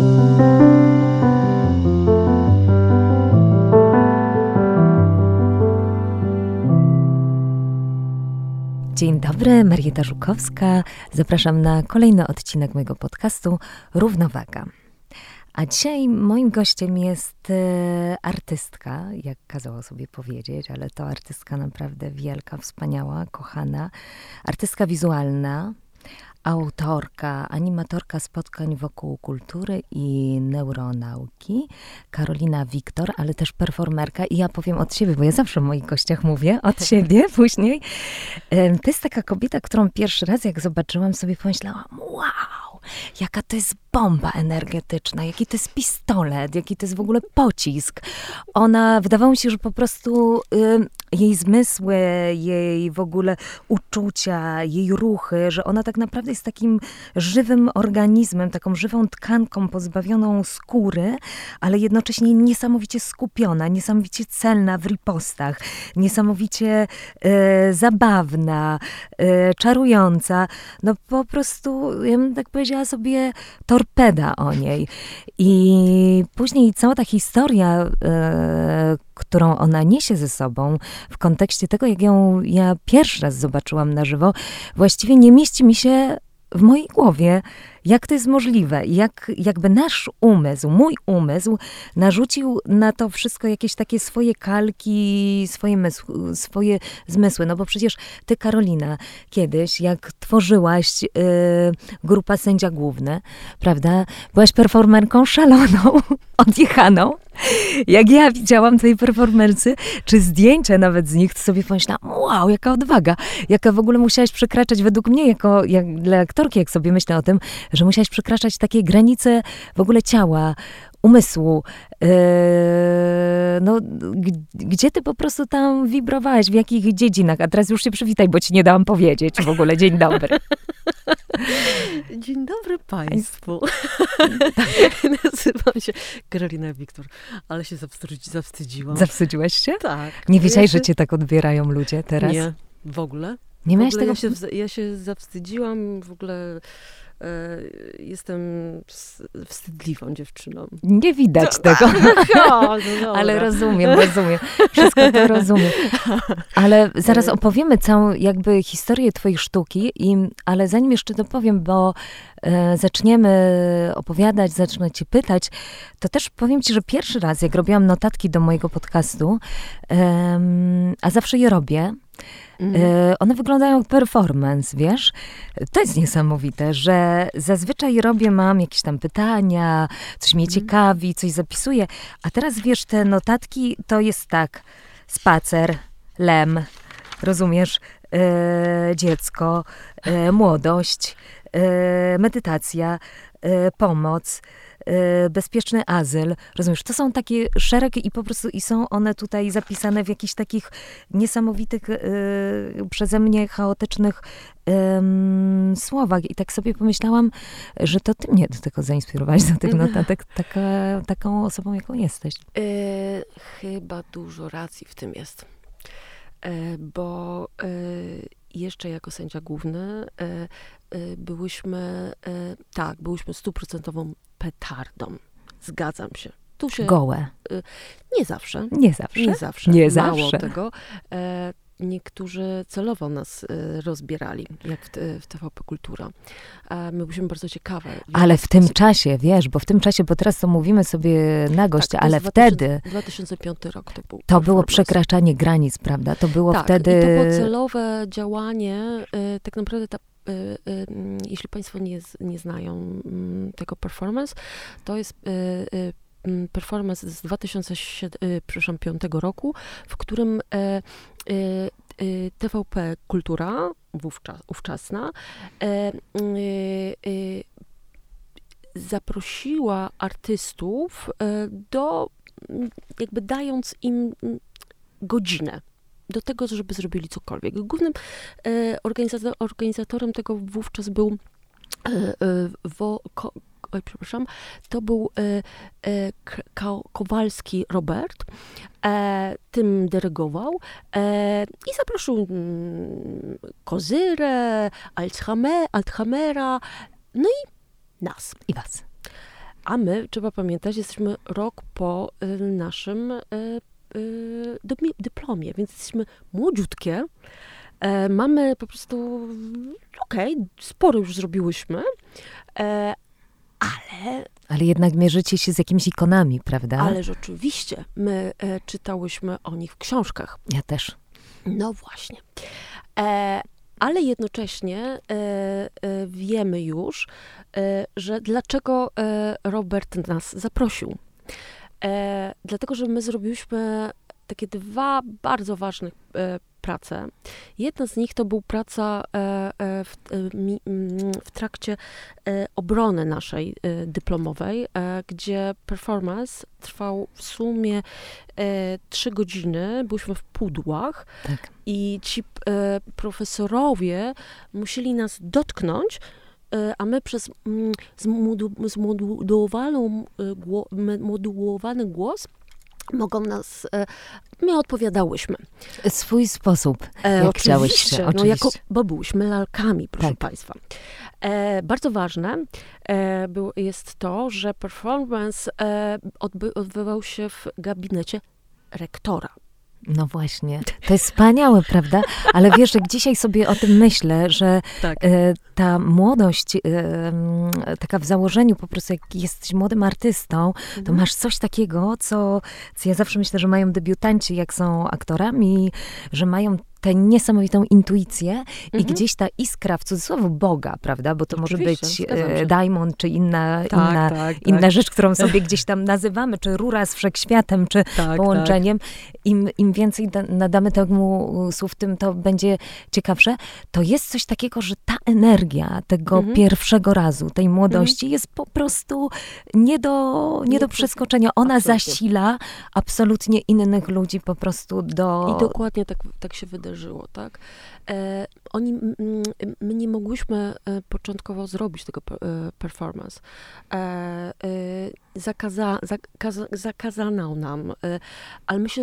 Dzień dobry, Marieta Żukowska. Zapraszam na kolejny odcinek mojego podcastu Równowaga. A dzisiaj moim gościem jest e, artystka, jak kazało sobie powiedzieć, ale to artystka naprawdę wielka, wspaniała, kochana. Artystka wizualna, autorka, animatorka spotkań wokół kultury i neuronauki, Karolina Wiktor, ale też performerka. I ja powiem od siebie, bo ja zawsze o moich gościach mówię, od siebie później. To jest taka kobieta, którą pierwszy raz jak zobaczyłam sobie pomyślałam, wow, jaka to jest bomba energetyczna, jaki to jest pistolet, jaki to jest w ogóle pocisk. Ona, wydawało mi się, że po prostu y, jej zmysły, jej w ogóle uczucia, jej ruchy, że ona tak naprawdę jest takim żywym organizmem, taką żywą tkanką pozbawioną skóry, ale jednocześnie niesamowicie skupiona, niesamowicie celna w ripostach, niesamowicie y, zabawna, y, czarująca. No po prostu, ja bym tak powiedziała sobie, to torpeda o niej. I później cała ta historia, e, którą ona niesie ze sobą, w kontekście tego, jak ją ja pierwszy raz zobaczyłam na żywo, właściwie nie mieści mi się w mojej głowie, jak to jest możliwe, jak jakby nasz umysł, mój umysł narzucił na to wszystko jakieś takie swoje kalki, swoje, mysł, swoje zmysły. No bo przecież ty, Karolina, kiedyś, jak tworzyłaś yy, grupa Sędzia Główny, prawda, byłaś performerką szaloną, odjechaną. Jak ja widziałam tej performercy, czy zdjęcia nawet z nich, to sobie pomyślałam, wow, jaka odwaga, jaka w ogóle musiałaś przekraczać według mnie, jako jak dla aktorki, jak sobie myślę o tym, że musiałaś przekraczać takie granice w ogóle ciała, umysłu. Yy, no, gdzie ty po prostu tam wibrowałeś, w jakich dziedzinach? A teraz już się przywitaj, bo ci nie dałam powiedzieć w ogóle. Dzień dobry. Dzień dobry Państwu. Nazywam się Karolina Wiktor, ale się zawstydziłam. Zawstydziłaś się? Tak. Nie wiedziałeś, że cię tak odbierają ludzie teraz? Nie, w ogóle. Nie miałeś tego... Ja się, ja się zawstydziłam w ogóle jestem wstydliwą dziewczyną. Nie widać to, tego. No, no ale rozumiem, rozumiem. Wszystko to rozumiem. Ale zaraz e. opowiemy całą jakby historię twojej sztuki, i, ale zanim jeszcze to powiem, bo e, zaczniemy opowiadać, zacznę cię pytać, to też powiem ci, że pierwszy raz, jak robiłam notatki do mojego podcastu, a zawsze je robię, Mhm. E, one wyglądają jak performance, wiesz? To jest niesamowite, że zazwyczaj robię, mam jakieś tam pytania, coś mnie mhm. ciekawi, coś zapisuję, a teraz wiesz, te notatki to jest tak, spacer, lem, rozumiesz, e, dziecko, e, młodość, e, medytacja, e, pomoc, bezpieczny azyl. Rozumiesz, to są takie szereg i po prostu i są one tutaj zapisane w jakichś takich niesamowitych, e, przeze mnie chaotycznych słowach. I tak sobie pomyślałam, że to ty mnie do tego zainspirowałaś, do tych notatek, taka, taką osobą, jaką jesteś. E, chyba dużo racji w tym jest. E, bo e, jeszcze jako sędzia główny e, byłyśmy, tak, byłyśmy stuprocentową petardą. Zgadzam się. Tu się, Gołe. Nie zawsze. Nie zawsze. Nie zawsze. Nie Mało zawsze. tego niektórzy celowo nas y, rozbierali, jak w, w TVP Kultura. My byliśmy bardzo ciekawe. Ale w tym czasie, wiesz, bo w tym czasie, bo teraz to mówimy sobie na gość, tak, ale 2000, wtedy... 2005 rok to był. To było przekraczanie granic, prawda? To było tak, wtedy... i to było celowe działanie. Y, tak naprawdę ta y, jeśli Państwo nie, nie znają mm, tego performance, to jest Mm, performance z 2005 y, roku, w którym e, y, y, TVP Kultura, wówczas, ówczesna, e, zaprosiła artystów e, do, jakby dając im godzinę do tego, żeby zrobili cokolwiek. Głównym organizatorem tego wówczas był wo, ko, oj, przepraszam, to był e, e, Kowalski Robert, e, tym dyrygował i zaprosił mm, Kozyrę, Alzheimera, no i nas. I was. a my, trzeba pamiętać, jesteśmy rok po y, naszym y, y, dyplomie, więc jesteśmy młodziutkie. Mamy po prostu, okej, sporo już zrobiłyśmy, ale, Ale jednak mierzycie się z jakimiś ikonami, prawda? ale rzeczywiście my e, czytałyśmy o nich w książkach. Ja też. No właśnie. E, ale jednocześnie e, e, wiemy już, e, że dlaczego e, Robert nas zaprosił. Dlatego, że my zrobiliśmy takie dwa bardzo ważne prace. Jedna z nich to był praca e, e, w, e, w trakcie obrony naszej dyplomowej, gdzie performance trwał w sumie trzy godziny. Byliśmy w pudłach Tak. i ci profesorowie musieli nas dotknąć, a my przez mm, zmodu- zmodułowaną, e, gło, m- modułowany głos mogą nas, e, my odpowiadałyśmy. Swój sposób. E, Jak oczywiście, No, oczywiście. jako, bo byłyśmy lalkami, proszę Tak. Państwa. E, bardzo ważne e, był, jest to, że performance e, odby, odbywał się w gabinecie rektora. No właśnie. To jest wspaniałe, prawda? Ale wiesz, jak dzisiaj sobie o tym myślę, że Tak. e, ta młodość, e, taka w założeniu po prostu, jak jesteś młodym artystą, to Mhm. masz coś takiego, co, co ja zawsze myślę, że mają debiutanci, jak są aktorami, że mają tę niesamowitą intuicję i Mhm. gdzieś ta iskra, w cudzysłowie Boga, prawda? Bo to może Oczywiście, być zgadzam e, diamond, czy inna, Tak, inna, tak, inna tak. rzecz, którą sobie gdzieś tam nazywamy, czy rura z wszechświatem, czy tak, połączeniem. Im, Im więcej da, nadamy temu słów, tym to będzie ciekawsze. To jest coś takiego, że ta energia tego Mhm. pierwszego razu, tej młodości jest po prostu nie do, nie do przeskoczenia. Ona absolutnie. zasila absolutnie innych ludzi po prostu do... I dokładnie tak, tak się wydarzyło, tak? E, oni, m, my nie mogłyśmy e, początkowo zrobić tego e, performance. E, e, zakaza, zakaza, zakazano nam, ale my się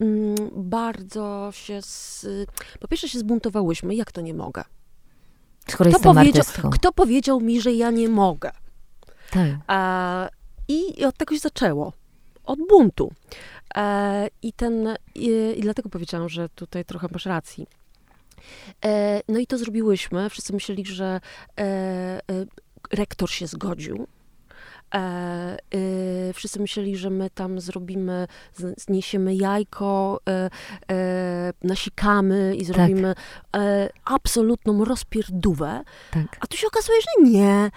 m, bardzo się, z, po pierwsze się zbuntowałyśmy, jak to nie mogę? Skoro Kto powiedział, artystką. kto powiedział mi, że ja nie mogę? Tak. E, I od tego się zaczęło. Od buntu. E, I ten, i, i dlatego powiedziałam, że tutaj trochę masz racji. E, no i to zrobiłyśmy. Wszyscy myśleli, że e, rektor się zgodził. E, e, wszyscy myśleli, że my tam zrobimy, zniesiemy jajko, e, e, nasikamy i zrobimy e, absolutną rozpierdówę. Tak. A tu się okazuje, że nie.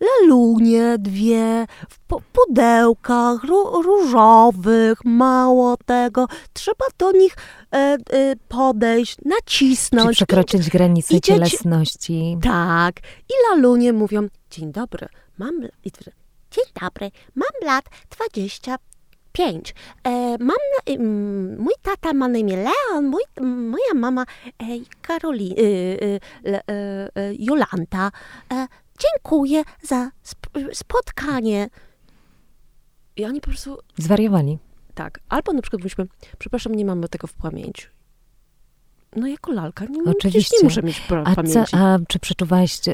Lalunie dwie, w pudełkach ró- różowych, mało tego. Trzeba do nich e, e, podejść, Czy nacisnąć. przekroczyć granice idzie ci- cielesności. Tak. I lalunie mówią, dzień dobry, mam... I dzień dobry, mam lat 25. E, mam ym, mój tata ma na imię Leon, mój, moja mama e, Karoli, y, y, e, e, Jolanta. Dziękuję za sp- spotkanie. I oni po prostu Zwariowali. tak. Albo na przykład byśmy, przepraszam, nie mamy tego w pamięci. No jako lalka, nie, Oczywiście. nie muszę mieć pra- A, co, pamięci. a czy przeczuwałaś e,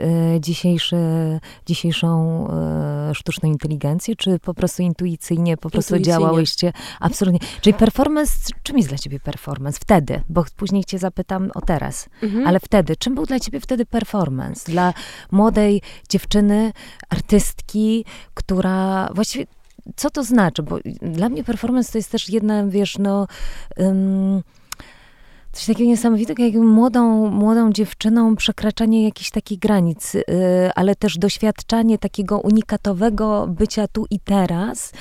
dzisiejszą e, sztuczną inteligencję, czy po prostu intuicyjnie po prostu Intuicyjnie. działałyście? Absolutnie. Czyli performance, czym jest dla ciebie performance? Wtedy, bo później cię zapytam o teraz, Mhm. ale wtedy, czym był dla ciebie wtedy performance? Dla młodej dziewczyny, artystki, która właściwie, co to znaczy? Bo dla mnie performance to jest też jedna, wiesz, no... ym, Coś takiego niesamowitego, jak młodą, młodą dziewczyną przekraczanie jakichś takich granic, y, ale też doświadczanie takiego unikatowego bycia tu i teraz,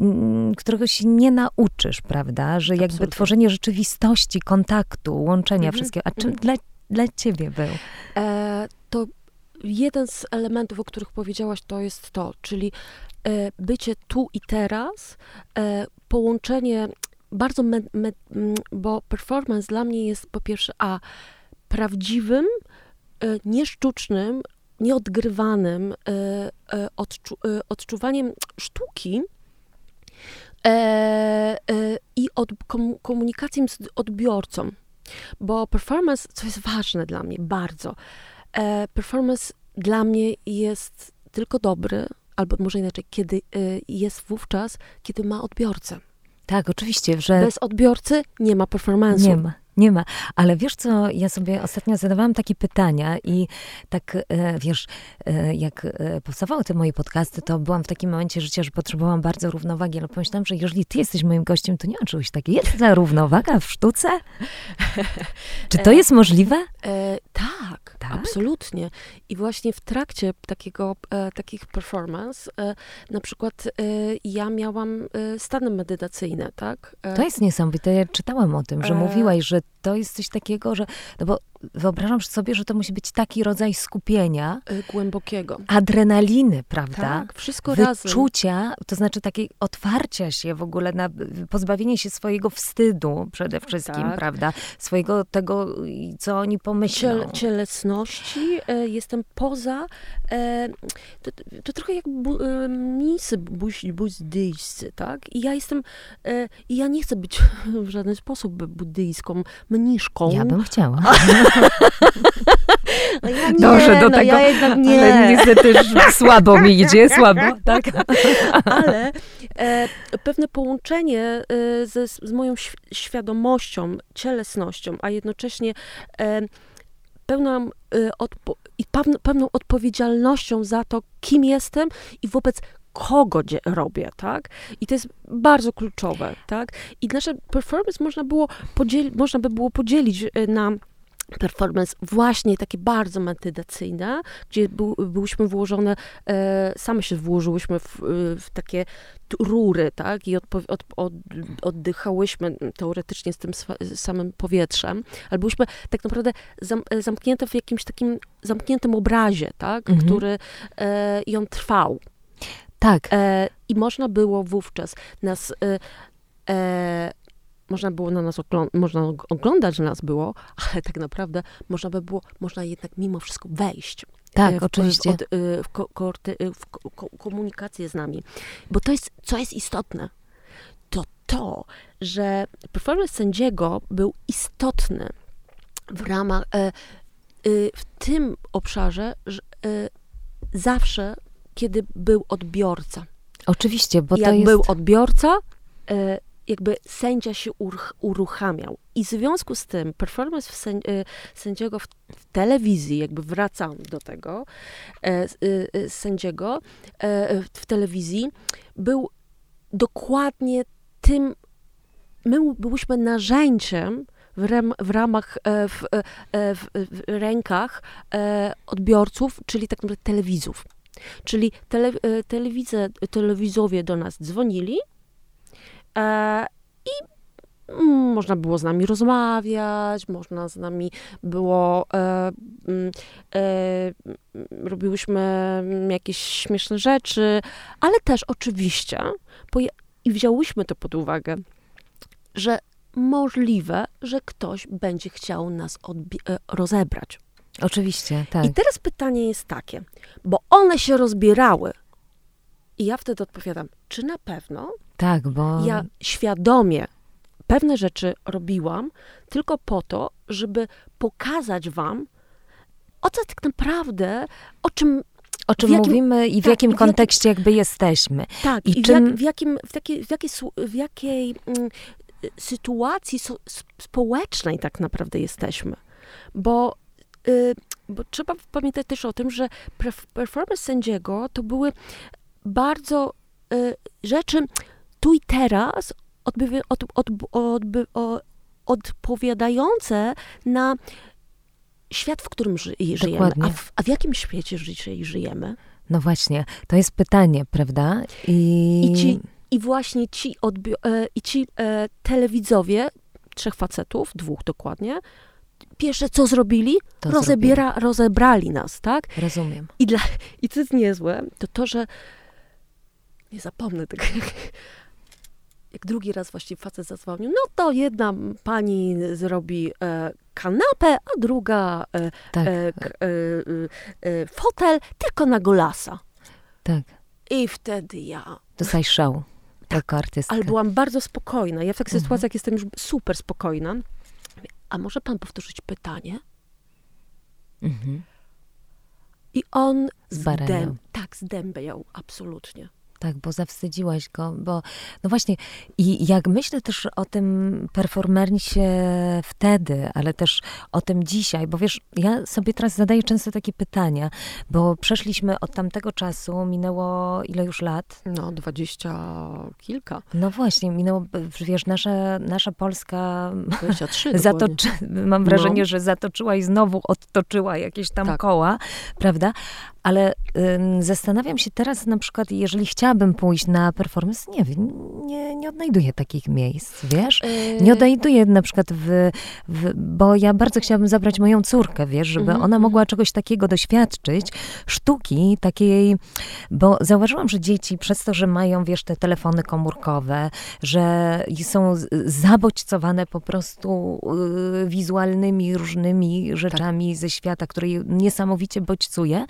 mm, którego się nie nauczysz, prawda? Że jakby Absolutnie. tworzenie rzeczywistości, kontaktu, łączenia Mhm, wszystkiego. A czym mhm. dla, dla ciebie był? E, to jeden z elementów, o których powiedziałaś, to jest to, czyli e, bycie tu i teraz, e, połączenie bardzo, me, me, m, bo performance dla mnie jest po pierwsze a prawdziwym, e, niesztucznym, nieodgrywanym e, e, odczu, odczuwaniem sztuki i od, kom, komunikacją z odbiorcą. Bo performance, co jest ważne dla mnie bardzo, performance dla mnie jest tylko dobry, albo może inaczej, kiedy jest wówczas, kiedy ma odbiorcę. Tak, oczywiście, że... Bez odbiorcy nie ma performance'u. Nie ma. Nie ma. Ale wiesz co, ja sobie ostatnio zadawałam takie pytania i tak, e, wiesz, e, jak e, powstawały te moje podcasty, to byłam w takim momencie życia, że potrzebowałam bardzo równowagi, ale pomyślałam, że jeżeli ty jesteś moim gościem, to nie ma czegoś takiego. Jest ta równowaga w sztuce? Czy to jest możliwe? E, tak, tak, absolutnie. I właśnie w trakcie takiego, e, takich performance, e, na przykład ja miałam stany medytacyjne, tak? To jest niesamowite. Ja czytałam o tym, że mówiłaś, że to jest coś takiego, że, no bo wyobrażam sobie, że to musi być taki rodzaj skupienia. Y, głębokiego. Adrenaliny, prawda? Tak, wszystko Wyczucia, razem. to znaczy takiej otwarcia się w ogóle na pozbawienie się swojego wstydu przede wszystkim, tak. prawda? Swojego tego, co oni pomyślą. Ciel, cielesności, e, jestem poza, e, to, to, trochę jak bu, e, mnisy buddyjscy, tak? I ja jestem, e, i ja nie chcę być w żaden sposób buddyjską mniszką. Ja bym chciała. No ja nie, Dążę do no tego, ja nie. ale niestety słabo mi idzie, słabo, tak? ale e, pewne połączenie e, ze, z moją świadomością, cielesnością, a jednocześnie e, pełną, e, odpo i pewną odpowiedzialnością za to, kim jestem i wobec kogo robię, tak? I to jest bardzo kluczowe, tak? I nasze performance można było podzielić, można by było podzielić e, na performance właśnie takie bardzo medytacyjne, gdzie był, byłyśmy włożone, e, same się włożyłyśmy w, w takie rury, tak, i odpo, od, od, oddychałyśmy teoretycznie z tym samym powietrzem, ale byłyśmy tak naprawdę zam, zamknięte w jakimś takim zamkniętym obrazie, tak, mhm. który e, i on trwał. Tak. E, I można było wówczas nas e, e można było na nas oglądać, można oglądać nas było, ale tak naprawdę można by było, można jednak mimo wszystko wejść. Tak, w, oczywiście. W, w, ko, w ko, komunikację z nami. Bo to jest, co jest istotne, to to, że performance sędziego był istotny w ramach, e, e, w tym obszarze, że e, zawsze, kiedy był odbiorca. Oczywiście, bo Jak to jest... był odbiorca, e, jakby sędzia się uruchamiał. I w związku z tym performance w y, sędziego w, w, telewizji, jakby wracam do tego, e, y, y, sędziego e, w telewizji, był dokładnie tym, my byliśmy narzędziem, w, rem, w, ramach, e, w, w, w, rękach odbiorców, czyli tak naprawdę telewizów. Czyli tele, telewizowie do nas dzwonili, I można było z nami rozmawiać, można z nami było, e, e, robiłyśmy jakieś śmieszne rzeczy, ale też oczywiście, i wzięłyśmy to pod uwagę, że możliwe, że ktoś będzie chciał nas e, rozebrać. Oczywiście, tak. I teraz pytanie jest takie, bo one się rozbierały. I ja wtedy odpowiadam, czy na pewno? Tak, bo. Ja świadomie pewne rzeczy robiłam tylko po to, żeby pokazać Wam, o co tak naprawdę, o czym. O czym jakim, mówimy i w tak, jakim kontekście jakby jesteśmy. Tak, i, i czym... w, jak, w, jakim, w, takiej, w jakiej, w jakiej mm, sytuacji so, społecznej tak naprawdę jesteśmy. Bo, y, bo trzeba pamiętać też o tym, że performance sędziego to były bardzo y, rzeczy tu i teraz odbywy, od, od, odby, odpowiadające na świat, w którym ży, żyjemy. A w, a w, jakim świecie dzisiaj żyjemy? No właśnie, to jest pytanie, prawda? I, I, ci, i właśnie ci, odbi- e, i ci e, telewidzowie, trzech facetów, dwóch dokładnie, pierwsze co zrobili? Rozebiera, rozebrali nas, tak? Rozumiem. I, dla, I co jest niezłe, to to, że nie zapomnę tego, jak drugi raz właściwie facet zadzwonił, no to jedna pani zrobi e, kanapę, a druga e, tak. E, e, e, fotel, tylko na golasa. Tak. I wtedy ja... Dostaj show tak, artystka. Ale byłam bardzo spokojna. Ja w takich mhm. sytuacjach jestem już super spokojna. A może pan powtórzyć pytanie? Mhm. I on zdęb, tak, zdębiał, absolutnie. Tak, bo zawstydziłaś go, bo no właśnie i jak myślę też o tym performersie wtedy, ale też o tym dzisiaj, bo wiesz, ja sobie teraz zadaję często takie pytania, bo przeszliśmy od tamtego czasu, minęło ile już lat? No, dwadzieścia kilka. No właśnie, minęło, wiesz, nasza, nasza Polska 23 zatoczy, mam wrażenie, No. że zatoczyła i znowu odtoczyła jakieś tam Tak. koła, prawda? Ale ym, zastanawiam się teraz na przykład, jeżeli chciałabym pójść na performance, nie wiem, nie, nie odnajduję takich miejsc, wiesz? Yy, Nie odnajduję na przykład w, w, bo ja bardzo chciałabym zabrać moją córkę, wiesz, żeby Mhm, ona mhm. mogła czegoś takiego doświadczyć, sztuki takiej, bo zauważyłam, że dzieci przez to, że mają, wiesz, te telefony komórkowe, że są zabodźcowane po prostu y, wizualnymi różnymi rzeczami ze świata, które je niesamowicie bodźcuje,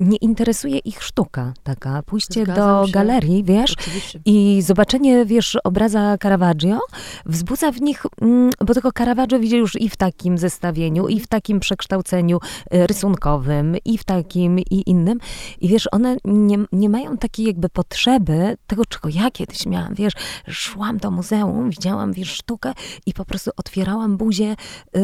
nie interesuje ich sztuka taka. Pójście Zgadzam do się. galerii, wiesz, Oczywiście. i zobaczenie, wiesz, obraza Caravaggio wzbudza w nich, mm, bo tego Caravaggio widzieli już i w takim zestawieniu, i w takim przekształceniu e, rysunkowym, i w takim, i innym. I wiesz, one nie, nie mają takiej jakby potrzeby tego, czego ja kiedyś miałam, wiesz, szłam do muzeum, widziałam, wiesz, sztukę i po prostu otwierałam buzię y,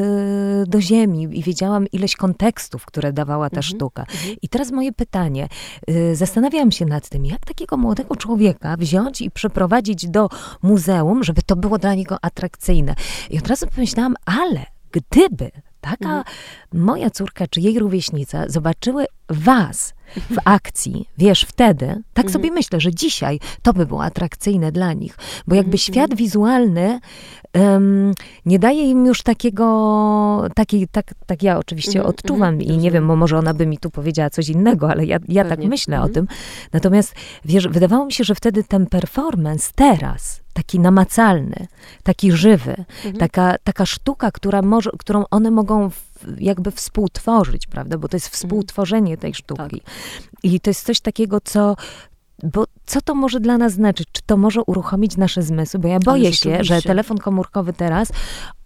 do ziemi i wiedziałam ileś kontekstów, które dawała ta Mhm, sztuka. mhm. I teraz moje pytanie. Y, Zastanawiałam się nad tym, jak takiego młodego człowieka wziąć i przeprowadzić do muzeum, żeby to było dla niego atrakcyjne. I od razu pomyślałam, ale gdyby taka Mhm. moja córka czy jej rówieśnica zobaczyły was w akcji, wiesz, wtedy, tak Mhm. sobie myślę, że dzisiaj to by było atrakcyjne dla nich, bo jakby Mhm. świat wizualny em, nie daje im już takiego, takiej, tak, tak ja oczywiście Mhm, odczuwam mhm, i nie wiem, bo może ona by mi tu powiedziała coś innego, ale ja, ja tak myślę o Mhm. tym. Natomiast, wiesz, wydawało mi się, że wtedy ten performance teraz, taki namacalny, taki żywy, Mhm. taka, taka sztuka, która może, którą one mogą jakby współtworzyć, prawda? Bo to jest współtworzenie tej sztuki. I to jest coś takiego, co bo co to może dla nas znaczyć? Czy to może uruchomić nasze zmysły? Bo ja boję się, że telefon komórkowy teraz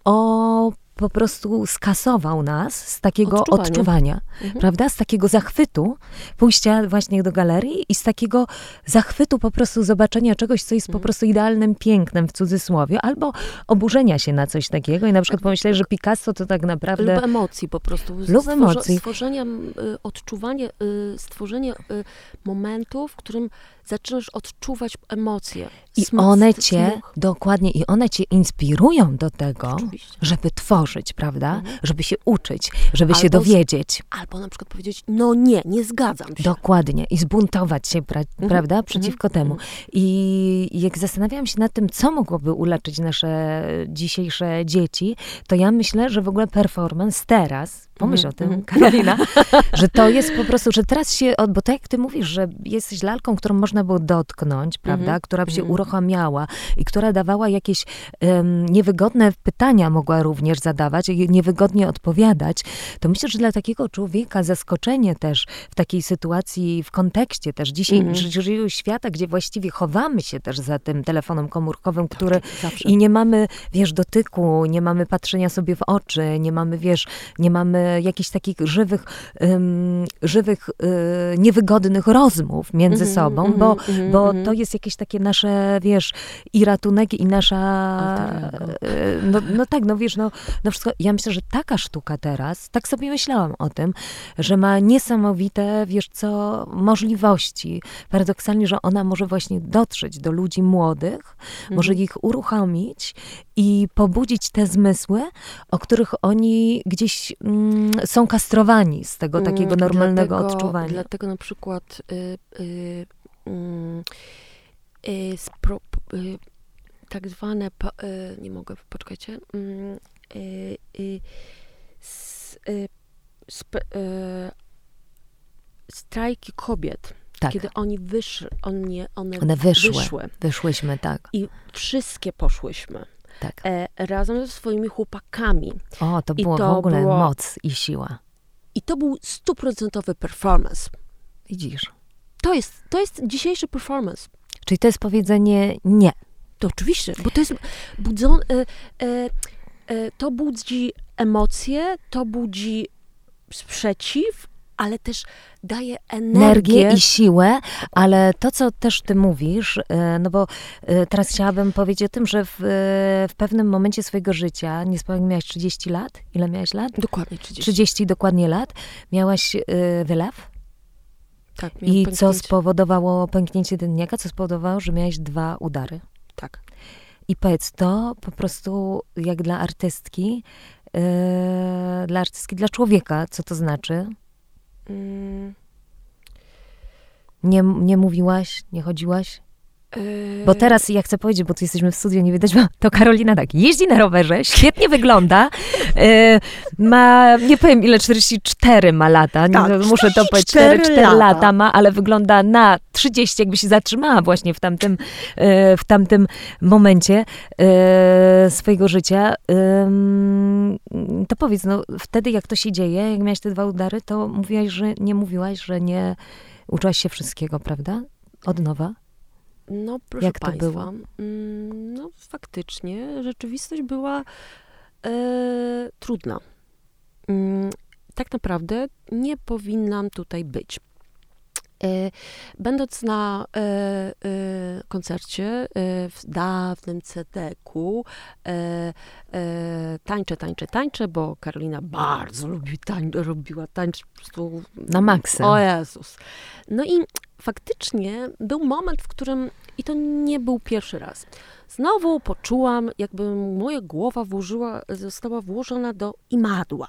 o po prostu skasował nas z takiego Odczuwania. odczuwania, Mhm. prawda? Z takiego zachwytu pójścia właśnie do galerii i z takiego zachwytu po prostu zobaczenia czegoś, co jest po Mhm. prostu prostu idealnym pięknem w cudzysłowie, albo oburzenia się na coś takiego i na przykład pomyśleć, że Picasso to tak naprawdę... Lub emocji po prostu. Lub emocji. Stworzenie, m, y, odczuwanie, y, stworzenie y, momentu, w którym zaczynasz odczuwać emocje. I one cię, dmuch. dokładnie, i one cię inspirują do tego, Oczywiście. żeby tworzyć, prawda? Mhm. Żeby się uczyć, żeby się Albo z- dowiedzieć. Albo na przykład powiedzieć, no nie, nie zgadzam się. Dokładnie. I zbuntować się, pra, Mhm, prawda? mhm, Przeciwko temu. mhm. I jak zastanawiałam się nad tym, co mogłoby uleczyć nasze dzisiejsze dzieci, to ja myślę, że w ogóle performance teraz, pomyśl Mhm, o tym, mhm. Karolina, że to jest po prostu, że teraz się, bo tak jak ty mówisz, że jesteś lalką, którą można było dotknąć, prawda? Mhm, Która się mhm. uruchamiała i która dawała jakieś em, niewygodne pytania, mogła również zadawać i niewygodnie odpowiadać, to myślę, że dla takiego człowieka zaskoczenie też w takiej sytuacji, w kontekście też dzisiaj Mhm. dzisiejszego świata, gdzie właściwie chowamy się też za tym telefonem komórkowym, który Zawsze. i nie mamy, wiesz, dotyku, nie mamy patrzenia sobie w oczy, nie mamy, wiesz, nie mamy jakichś takich żywych, ym, żywych, y, niewygodnych rozmów między Mhm, sobą, mhm, bo, mhm, bo mhm. to jest jakieś takie nasze, wiesz, i ratunek, i nasza... Y, No, no tak, no wiesz, no, no wszystko. Ja myślę, że taka sztuka teraz, tak sobie myślałam o tym, że ma niesamowite, wiesz co, możliwości. Paradoksalnie, że ona może właśnie dotrzeć do ludzi młodych, może Mhm. ich uruchomić i pobudzić te zmysły, o których oni gdzieś mm, są kastrowani z tego takiego Mm, normalnego dlatego, odczuwania. Dlatego na przykład y, mm, y, spro, y, tak zwane, y, nie mogę, poczekajcie, mm, y, y, s, y, sp, y, strajki kobiet, tak, kiedy oni wyszły, oni, one, one wyszły. wyszły Wyszłyśmy, tak, i wszystkie poszłyśmy tak. e, razem ze swoimi chłopakami. O, to było w to ogóle było- moc i siła. I to był stuprocentowy performance. Widzisz? To jest, to jest dzisiejszy performance. Czyli to jest powiedzenie nie. To oczywiście, bo to jest budzą, e, e, e, to budzi emocje, to budzi sprzeciw ale też daje energię. energię. i siłę, ale to, co też ty mówisz, e, no bo e, teraz chciałabym powiedzieć o tym, że w, e, w pewnym momencie swojego życia, niespełna miałaś 30 lat? Ile miałaś lat? Dokładnie 30. 30 dokładnie lat. Miałaś wylew Tak, i co pęknięcie. spowodowało pęknięcie dętniaka, co spowodowało, że miałaś dwa udary. Tak. I powiedz, to po prostu jak dla artystki, e, dla artystki, dla człowieka, co to znaczy? Mm, Nie, nie mówiłaś, nie chodziłaś? Bo teraz ja chcę powiedzieć, bo tu jesteśmy w studiu, nie widać, bo to Karolina tak, jeździ na rowerze, świetnie wygląda, e, ma, nie powiem ile, 44 ma lata, nie, Tak, muszę to powiedzieć, 44 4, 4 lata. lata ma, ale wygląda na 30, jakby się zatrzymała właśnie w tamtym, e, w tamtym momencie e, swojego życia. To powiedz, no wtedy jak to się dzieje, jak miałaś te dwa udary, to mówiłaś, że nie mówiłaś, że nie uczyłaś się wszystkiego, prawda? Od nowa? No, proszę Jak to państwa, było? mm, no faktycznie rzeczywistość była e, trudna. Mm, tak naprawdę nie powinnam tutaj być. E, będąc na e, e, koncercie e, w dawnym CD-ku, e, e, tańczę, tańczę, tańczę, bo Karolina bardzo lubi tań, robiła tańczyć po prostu Na maksa. o Jezus. No i faktycznie był moment, w którym, i to nie był pierwszy raz, znowu poczułam, jakby moja głowa włożyła, została włożona do imadła.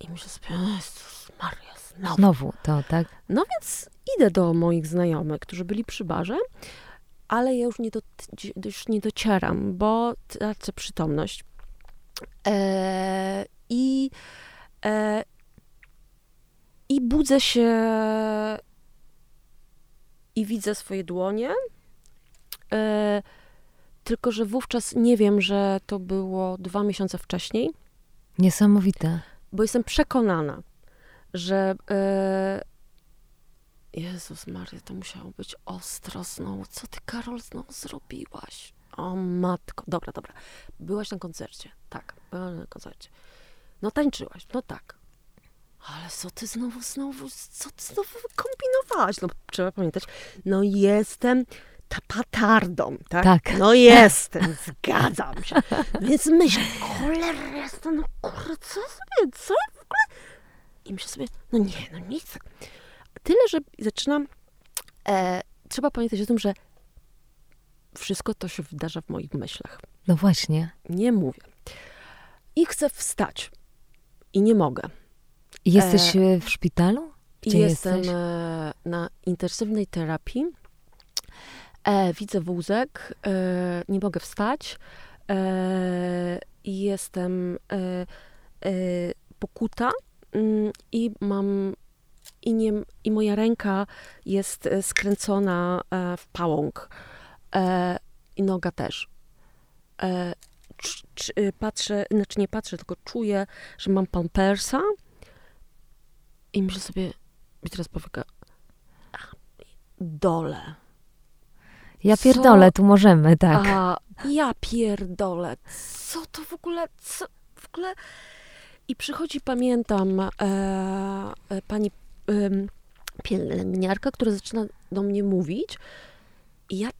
I myślę sobie, Jezus Maria, znowu. Znowu to, tak? No więc idę do moich znajomych, którzy byli przy barze, ale ja już nie, do, już nie docieram, bo tracę przytomność. E, I e, i budzę się i widzę swoje dłonie. E, tylko, że wówczas nie wiem, że to było dwa miesiące wcześniej, Niesamowite. bo jestem przekonana, że e, Jezus Maria, to musiało być ostro znowu. Co ty, Karol, znowu zrobiłaś? O matko. Dobra, dobra. Byłaś na koncercie. Tak, byłaś na koncercie. No tańczyłaś. No tak. Ale co ty znowu, znowu, co ty znowu kombinowałaś? No trzeba pamiętać, no jestem ta patardą, tak? Tak. No jestem, zgadzam się. Więc myślę, cholera jestem, no kurde, co sobie, co w ogóle? I myślę sobie, no nie, no nic. Tyle, że zaczynam, e, trzeba pamiętać o tym, że wszystko to się wydarza w moich myślach. No właśnie. Nie mówię. I chcę wstać. I nie mogę. Jesteś e, w szpitalu? Gdzie jestem jesteś? e, na intensywnej terapii. E, widzę wózek, e, nie mogę wstać. E, I jestem e, e, pokuta mm, i mam i, nie, i moja ręka jest e, skręcona e, w pałąk e, i noga też. E, e, patrzę, znaczy nie patrzę, tylko czuję, że mam pampersa i myślę sobie, i teraz powieka, a, dole. Ja co- pierdolę, tu możemy, tak. A ja pierdolę, co to w ogóle, co w ogóle... I przychodzi, pamiętam, e, e, pani em, pielęgniarka, która zaczyna do mnie mówić i ja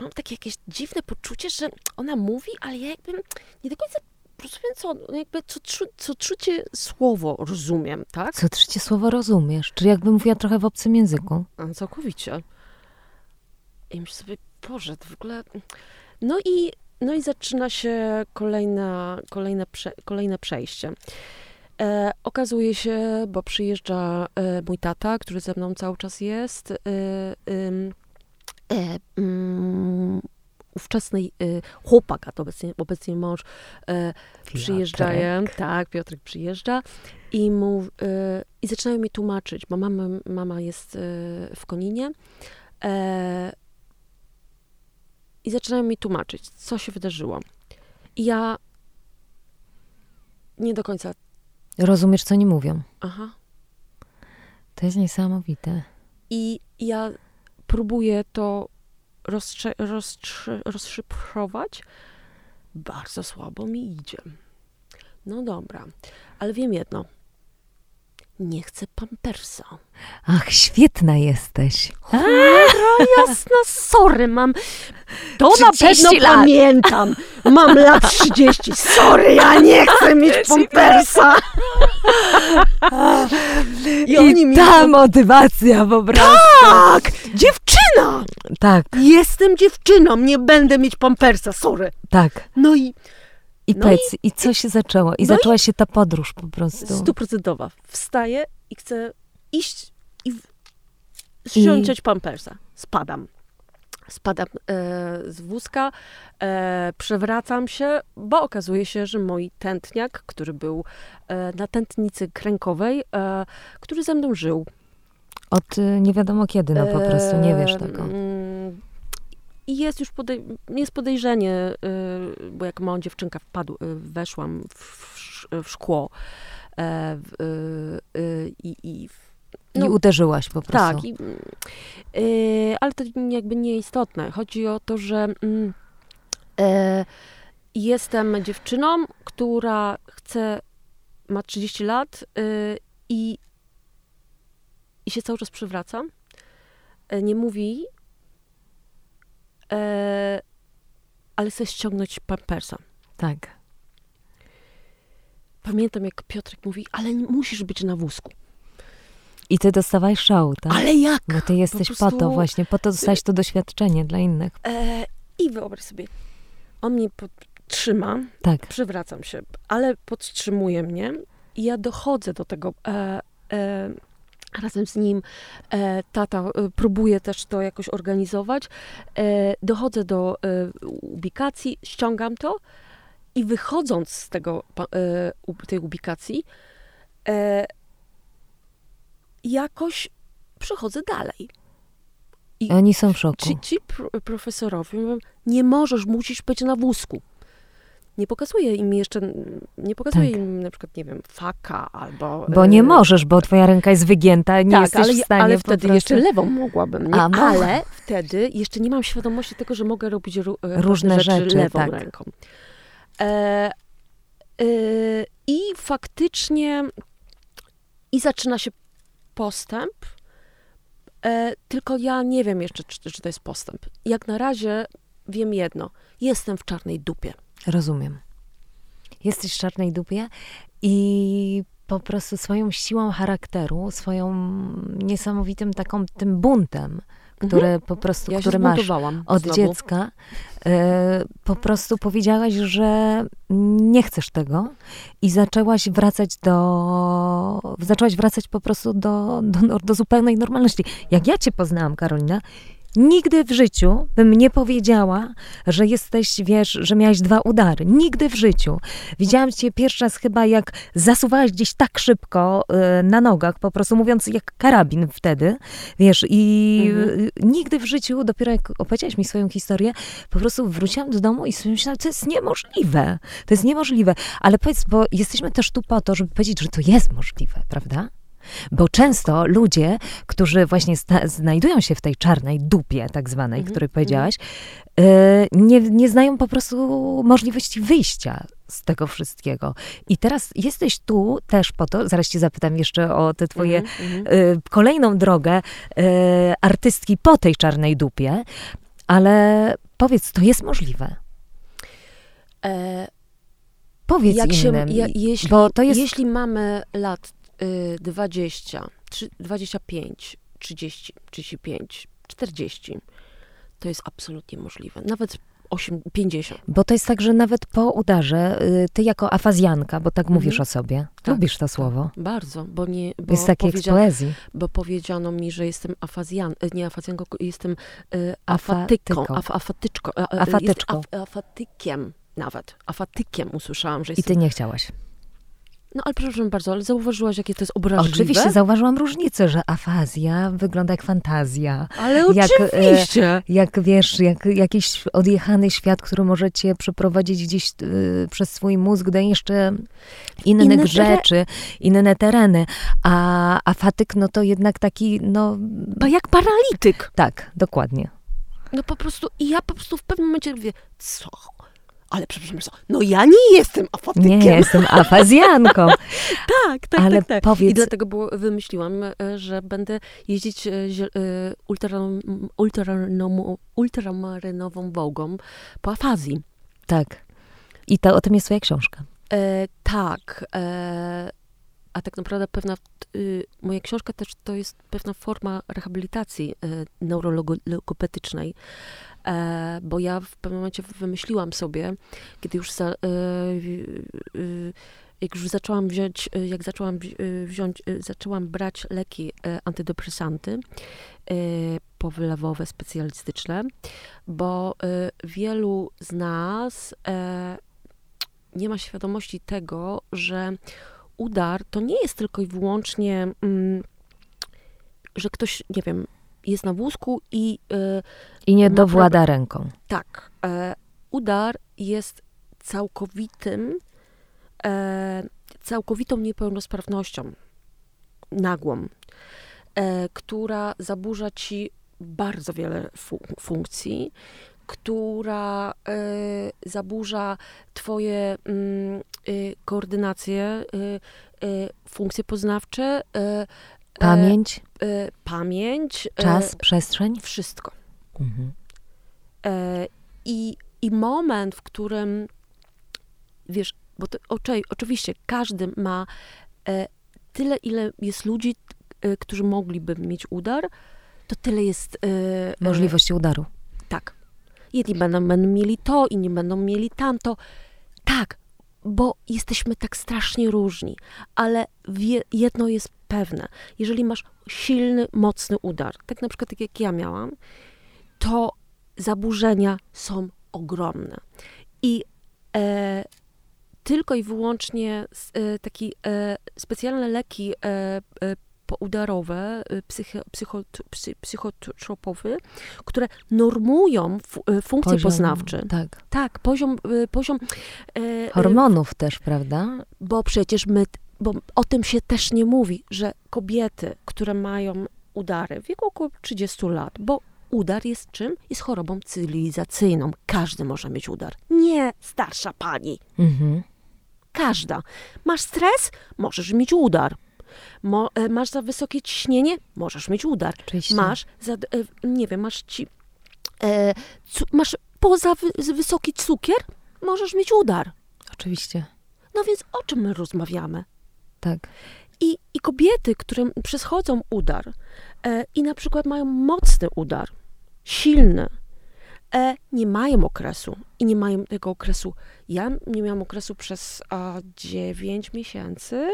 mam takie jakieś dziwne poczucie, że ona mówi, ale ja jakby nie do końca rozumiem, co, no jakby co, tru, co trzecie słowo rozumiem, tak? Co trzecie słowo rozumiesz? Czy jakbym mówiła trochę w obcym języku? A, Całkowicie. I myślę sobie, Boże, to w ogóle... No i, no i zaczyna się kolejna, kolejne, prze, kolejne przejście. E, okazuje się, bo przyjeżdża e, mój tata, który ze mną cały czas jest, e, chłopak, a to obecnie, obecnie mąż, e, przyjeżdżają, tak, Piotrek przyjeżdża i, mu, e, i zaczynają mi tłumaczyć, bo mama, mama jest e, w Koninie e, i zaczynają mi tłumaczyć, co się wydarzyło. I ja nie do końca, Rozumiesz, co nie mówią. aha, To jest niesamowite. i ja próbuję to rozstrze- rozszyfrować. Bardzo słabo mi idzie. No dobra, ale wiem jedno. Nie chcę pampersa. Ach, świetna jesteś. Cholera jasna, sorry, mam... To na 30 pewno lat. pamiętam. Mam lat 30. Sorry, ja nie chcę mieć pampersa. I, I oni mi... ta motywacja po prostu. Tak! Dziewczyna! Tak, Jestem dziewczyną, nie będę mieć pampersa, sorry. tak. No i I No powiedz, i, co się zaczęło? I no zaczęła się ta podróż po prostu. stuprocentowa. Wstaję i chcę iść i ściąć pampersa. Spadam. Spadam e, z wózka, e, przewracam się, bo okazuje się, że mój tętniak, który był e, na tętnicy krękowej, e, który ze mną żył. Od y, nie wiadomo kiedy, no po prostu, nie wiesz tego. I jest już podej- jest podejrzenie, y, bo jak mała dziewczynka wpadł, y, weszłam w, w, w szkło e, y, i, i I no, uderzyłaś po prostu. tak, i, ale to jakby nieistotne. Chodzi o to, że mm, e, jestem dziewczyną, która chce, ma 30 lat i, i się cały czas przywraca. E, nie mówi, e, ale chce ściągnąć pampersa. tak. Pamiętam, jak Piotrek mówi, ale musisz być na wózku. I ty dostawałeś szału, tak? Ale jak? Bo ty jesteś po, prostu- to właśnie, po to dostałeś to doświadczenie dla innych. E, I wyobraź sobie, on mnie podtrzyma, Tak. przywracam się, ale podtrzymuje mnie i ja dochodzę do tego. E, e, razem z nim e, tata e, próbuje też to jakoś organizować. E, dochodzę do e, ubikacji, ściągam to i wychodząc z tego, e, tej ubikacji, e, jakoś przechodzę dalej. I oni są w szoku. Ci, ci pro- profesorowie mówią, nie możesz, musisz być na wózku. Nie pokazuje im jeszcze, nie pokazuje Tak. im na przykład, nie wiem, faka albo... Bo e, nie możesz, bo twoja ręka jest wygięta nie tak, jesteś ale, w stanie ale wtedy prostu... jeszcze lewą mogłabym, nie? A, no. ale wtedy jeszcze nie mam świadomości tego, że mogę robić e, Różne różne rzeczy, rzeczy, lewą tak. ręką. E, e, I faktycznie i zaczyna się postęp, e, tylko ja nie wiem jeszcze, czy, czy to jest postęp. Jak na razie wiem jedno, jestem w czarnej dupie. Rozumiem. Jesteś w czarnej dupie i po prostu swoją siłą charakteru, swoją niesamowitym taką tym buntem, który po prostu, Mhm. Ja który masz od znowu. dziecka, e, po prostu powiedziałaś, że nie chcesz tego i zaczęłaś wracać do, zaczęłaś wracać po prostu do, do, do zupełnej normalności. Jak ja cię poznałam, Karolina, Nigdy w życiu bym nie powiedziała, że jesteś, wiesz, że miałaś dwa udary. Nigdy w życiu. Widziałam cię pierwszy raz chyba, jak zasuwałaś gdzieś tak szybko y, na nogach, po prostu mówiąc jak karabin wtedy, wiesz, i Mhm. y, nigdy w życiu, dopiero jak opowiedziałaś mi swoją historię, po prostu wróciłam do domu i sobie myślałam, to jest niemożliwe. To jest niemożliwe. Ale powiedz, bo jesteśmy też tu po to, żeby powiedzieć, że to jest możliwe, prawda? Bo często ludzie, którzy właśnie znajdują się w tej czarnej dupie, tak zwanej, Mhm, której powiedziałaś, y, nie, nie znają po prostu możliwości wyjścia z tego wszystkiego. I teraz jesteś tu też po to, zaraz cię zapytam jeszcze o te twoje Mhm, mhm. y, kolejną drogę y, artystki po tej czarnej dupie, ale powiedz, to jest możliwe. E, Powiedz jak się, innym, ja, jeśli, bo to jest... jeśli mamy lat 20, trzy- 25, 30, 35, 40, to jest absolutnie możliwe. Nawet 8, 50. Bo to jest tak, że nawet po udarze, y, ty jako afazjanka, bo tak Mhm. mówisz o sobie, Tak, lubisz to słowo, Bardzo, bo nie. Bo jest takie jak poezji. bo powiedziano mi, że jestem afazjan, y, nie afazjanką, jestem y, afatyką, Afatyką. af, afatyczką, a, Afatyczką. Af, afatykiem nawet. Afatykiem usłyszałam, że I jestem. ty nie chciałaś. No ale przepraszam bardzo, ale zauważyłaś, jakie to jest obraźliwe? Oczywiście zauważyłam różnicę, że afazja wygląda jak fantazja. Ale jak, e, oczywiście. Jak wiesz, jak jakiś odjechany świat, który może cię przeprowadzić gdzieś y, przez swój mózg do jeszcze innych Inne rzeczy, inne tereny. A, a fatyk, no to jednak taki, no Bo jak paralityk. tak, dokładnie. No po prostu, i ja po prostu w pewnym momencie mówię, co? Ale przepraszam no ja nie jestem afatykiem. Nie, jestem afazjanką. tak, tak, Ale tak, tak. powiedz- I dlatego było, wymyśliłam, e, że będę jeździć e, e, ultra, ultramarynową Wołgą po afazji. Tak. I to o tym jest twoja książka. E, tak. E, a tak naprawdę pewna, y, moja książka też to jest pewna forma rehabilitacji e, neurologopedycznej, e, bo ja w pewnym momencie wymyśliłam sobie, kiedy już za, e, y, jak już zaczęłam wziąć, e, jak zaczęłam wzi- e, wziąć, e, zaczęłam brać leki e, antydepresanty e, powylewowe, specjalistyczne, bo e, wielu z nas e, nie ma świadomości tego, że udar to nie jest tylko i wyłącznie, mm, że ktoś, nie wiem, jest na wózku i e, I nie dowłada ręką. tak, e, udar jest całkowitym, e, całkowitą niepełnosprawnością nagłą, e, która zaburza ci bardzo wiele fu- funkcji, która e, zaburza twoje mm, y, koordynacje, y, y, funkcje poznawcze, e, e, Pamięć, e, pamięć, e, czas, przestrzeń. wszystko. Mhm. E, I, I moment, w którym, wiesz, bo to, oczy, oczywiście każdy ma e, tyle, ile jest ludzi, e, którzy mogliby mieć udar, to tyle jest... E, e, Możliwości udaru. tak. Jedni będą, będą mieli to, inni będą mieli tamto. Tak, bo jesteśmy tak strasznie różni. Ale wie, jedno jest pewne. Jeżeli masz silny, mocny udar, tak na przykład tak jak ja miałam, to zaburzenia są ogromne. I e, tylko i wyłącznie e, takie e, specjalne leki e, e, poudarowe, e, psychi, psycho, psy, psychotropowe, które normują fu, funkcje Poziom- poznawcze. Tak. Tak, poziom, poziom Hormonów też, prawda? bo przecież my, bo o tym się też nie mówi, że kobiety, które mają udary w wieku około 30 lat, bo udar jest czym? Jest chorobą cywilizacyjną. Każdy może mieć udar. Nie starsza pani. Mhm. Każda. Masz stres? Możesz mieć udar. Mo, e, masz za wysokie ciśnienie? Możesz mieć udar. Oczywiście. Masz, za, e, nie wiem, masz ci, e, cu, masz poza wy, wysoki cukier? Możesz mieć udar. Oczywiście. No więc o czym my rozmawiamy? Tak. I, I kobiety, które przechodzą udar e, i na przykład mają mocny udar, silny, e, nie mają okresu i nie mają tego okresu. Ja nie miałam okresu przez a, 9 miesięcy.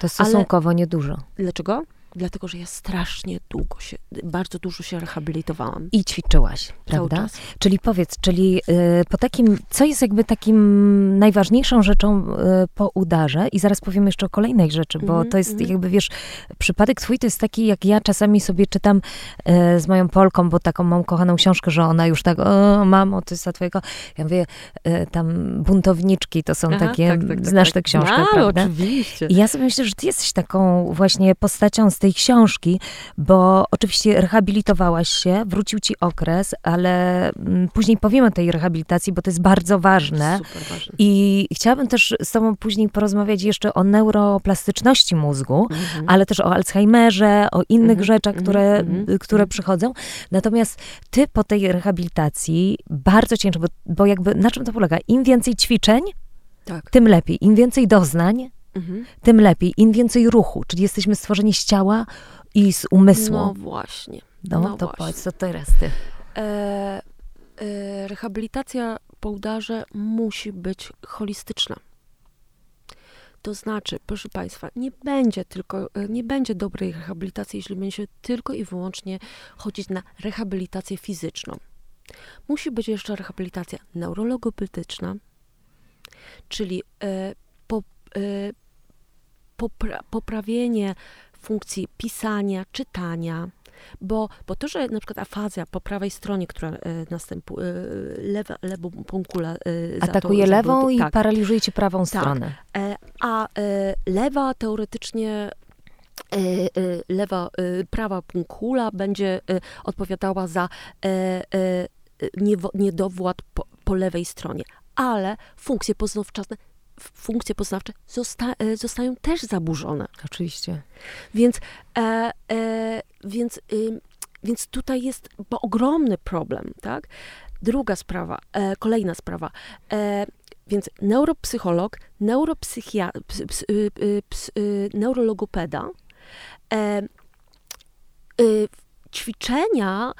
To stosunkowo niedużo. Dlaczego? Dlatego, że ja strasznie długo się, bardzo dużo się rehabilitowałam. I ćwiczyłaś, prawda? Czyli powiedz, czyli y, po takim, co jest jakby takim najważniejszą rzeczą y, po udarze i zaraz powiemy jeszcze o kolejnej rzeczy, bo Mhm, to jest mhm. jakby, wiesz, przypadek twój to jest taki, jak ja czasami sobie czytam y, z moją Polką, bo taką mam kochaną książkę, że ona już tak, o mamo, to jest za twojego, ja mówię, tam buntowniczki to są Aha, takie, tak, tak, tak, znasz tak. tę książkę, A, prawda? oczywiście. I ja sobie myślę, że ty jesteś taką właśnie postacią z tej książki, bo oczywiście rehabilitowałaś się, wrócił ci okres, ale mm, później powiemy o tej rehabilitacji, bo to jest bardzo ważne. Super ważne. I chciałabym też z tobą później porozmawiać jeszcze o neuroplastyczności mózgu, Mhm. ale też o Alzheimerze, o innych Mhm, rzeczach, mhm, które, mhm, które mhm. przychodzą. Natomiast ty po tej rehabilitacji bardzo ciężko, bo, bo jakby na czym to polega? Im więcej ćwiczeń, Tak. tym lepiej. Im więcej doznań, Mhm. tym lepiej. Im więcej ruchu, czyli jesteśmy stworzeni z ciała i z umysłu. No No, właśnie. to no właśnie. powiedz, co teraz ty. E, e, rehabilitacja po udarze musi być holistyczna. To znaczy, proszę Państwa, nie będzie tylko, e, nie będzie dobrej rehabilitacji, jeśli będzie tylko i wyłącznie chodzić na rehabilitację fizyczną. Musi być jeszcze rehabilitacja neurologopedyczna, czyli e, popra, poprawienie funkcji pisania, czytania, bo, bo to, że na przykład afazja po prawej stronie, która e, następuje, e, lewa, lewą półkulę to Atakuje zabud- lewą i tak, paraliżuje ci prawą stronę. E, a e, lewa teoretycznie e, lewa, prawa półkula będzie odpowiadała za niedowład po, po lewej stronie. ale funkcje poznawcze, funkcje poznawcze zosta, e, zostają też zaburzone. Oczywiście. Więc, e, e, więc, y, więc tutaj jest ogromny problem, tak? Druga sprawa, e, kolejna sprawa. E, więc neuropsycholog, neuropsychia, ps, ps, y, y, ps, neurologopeda, e, ćwiczenia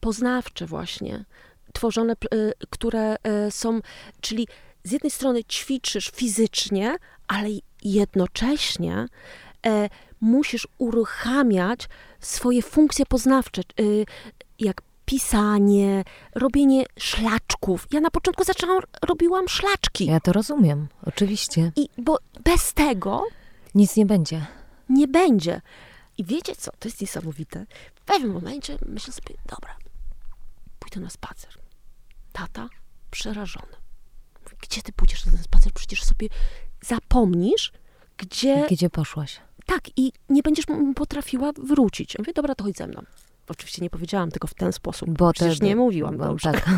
poznawcze właśnie, tworzone, które są, czyli z jednej strony ćwiczysz fizycznie, ale jednocześnie e, musisz uruchamiać swoje funkcje poznawcze, e, jak pisanie, robienie szlaczków. Ja na początku zaczęłam, robiłam szlaczki. Ja to rozumiem, oczywiście. I bo bez tego nic nie będzie. Nie będzie. I wiecie co? To jest niesamowite. W pewnym momencie myślę sobie, dobra, pójdę na spacer. Tata przerażony gdzie ty pójdziesz na ten spacer? Przecież sobie zapomnisz, gdzie... Gdzie poszłaś? Tak, i nie będziesz potrafiła wrócić. Ja mówię, dobra, to chodź ze mną. Oczywiście nie powiedziałam tego w ten sposób, bo przecież te, nie mówiłam bo, dobrze. Tak.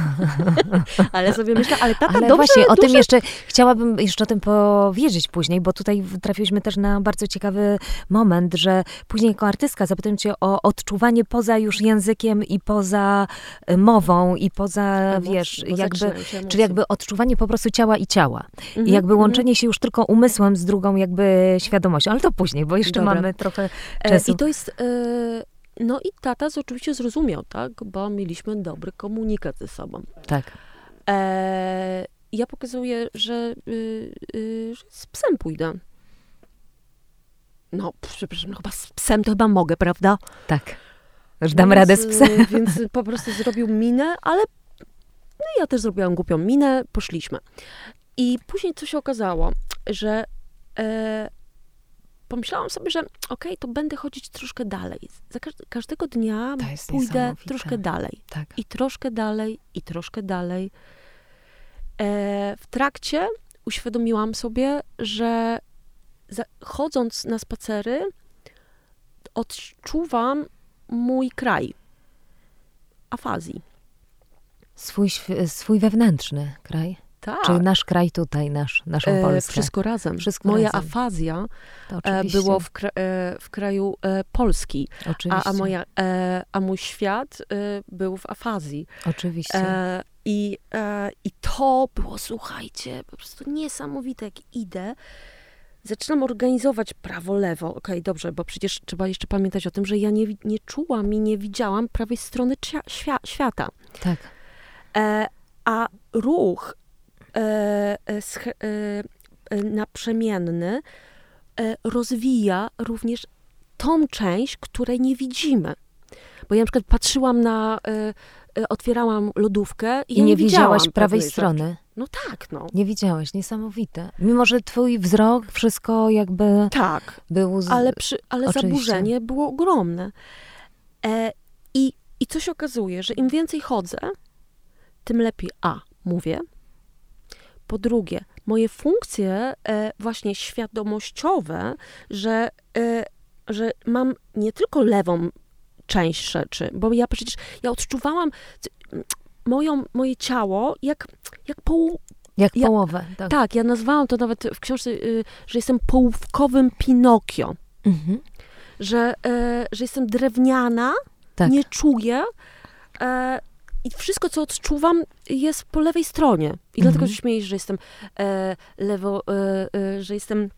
ale sobie myślę, ale tata ale dobrze, właśnie, duże... o tym jeszcze, chciałabym jeszcze o tym powiedzieć później, bo tutaj trafiliśmy też na bardzo ciekawy moment, że później jako artystka zapytam cię o odczuwanie poza już językiem i poza e, mową i poza, Emocji, wiesz, jakby, czyli jakby odczuwanie po prostu ciała i ciała. -hmm, I jakby -hmm. łączenie się już tylko umysłem z drugą jakby świadomością, ale to później, bo jeszcze Dobra. mamy trochę e, czasu. I to jest... Y no i tata oczywiście zrozumiał, tak, bo mieliśmy dobry komunikat ze sobą. Tak. E, ja pokazuję, że, y, y, że z psem pójdę. No, przepraszam, no chyba z psem to chyba mogę, prawda? Tak. Już dam radę z psem. Więc po prostu zrobił minę, ale no ja też zrobiłam głupią minę, poszliśmy. I później co się okazało, że e, pomyślałam sobie, że okej, okay, to będę chodzić troszkę dalej. Za każdego dnia pójdę troszkę dalej. Tak. I troszkę dalej, i troszkę dalej. E, w trakcie uświadomiłam sobie, że za, chodząc na spacery, odczuwam mój kraj afazji. Swój, swój wewnętrzny kraj. Tak. Czyli nasz kraj tutaj, nasz, naszą e, Polskę. wszystko razem. Wszystko moja razem. afazja e, było w, kra e, w kraju Polski. Oczywiście. A, a, moja, a mój świat był w afazji. Oczywiście. i, I to było, słuchajcie, po prostu niesamowite, jak idę zaczynam organizować prawo-lewo. Okej, okay, dobrze, bo przecież trzeba jeszcze pamiętać o tym, że ja nie, nie czułam i nie widziałam prawej strony świata. Tak. E, a ruch naprzemienny rozwija również tą część, której nie widzimy. Bo ja na przykład patrzyłam na, otwierałam lodówkę i, I ja nie, nie widziałaś prawej strony. Rzeczy. No tak, no. Nie widziałaś, niesamowite. Mimo, że twój wzrok, wszystko jakby Tak, był z... ale, przy, ale zaburzenie było ogromne. E, i, I co się okazuje, że im więcej chodzę, tym lepiej A, mówię, po drugie, moje funkcje e, właśnie świadomościowe, że, e, że mam nie tylko lewą część rzeczy, bo ja przecież, ja odczuwałam moją, moje ciało jak, jak pół, jak ja, połowę. Tak. tak, ja nazwałam to nawet w książce, y, że jestem połówkowym Pinokio. Mhm. Że, e, że jestem drewniana, tak. nie czuję, i wszystko, co odczuwam, jest po lewej stronie. I mhm. dlatego się śmieję, że jestem e, lewo, e, e, że jestem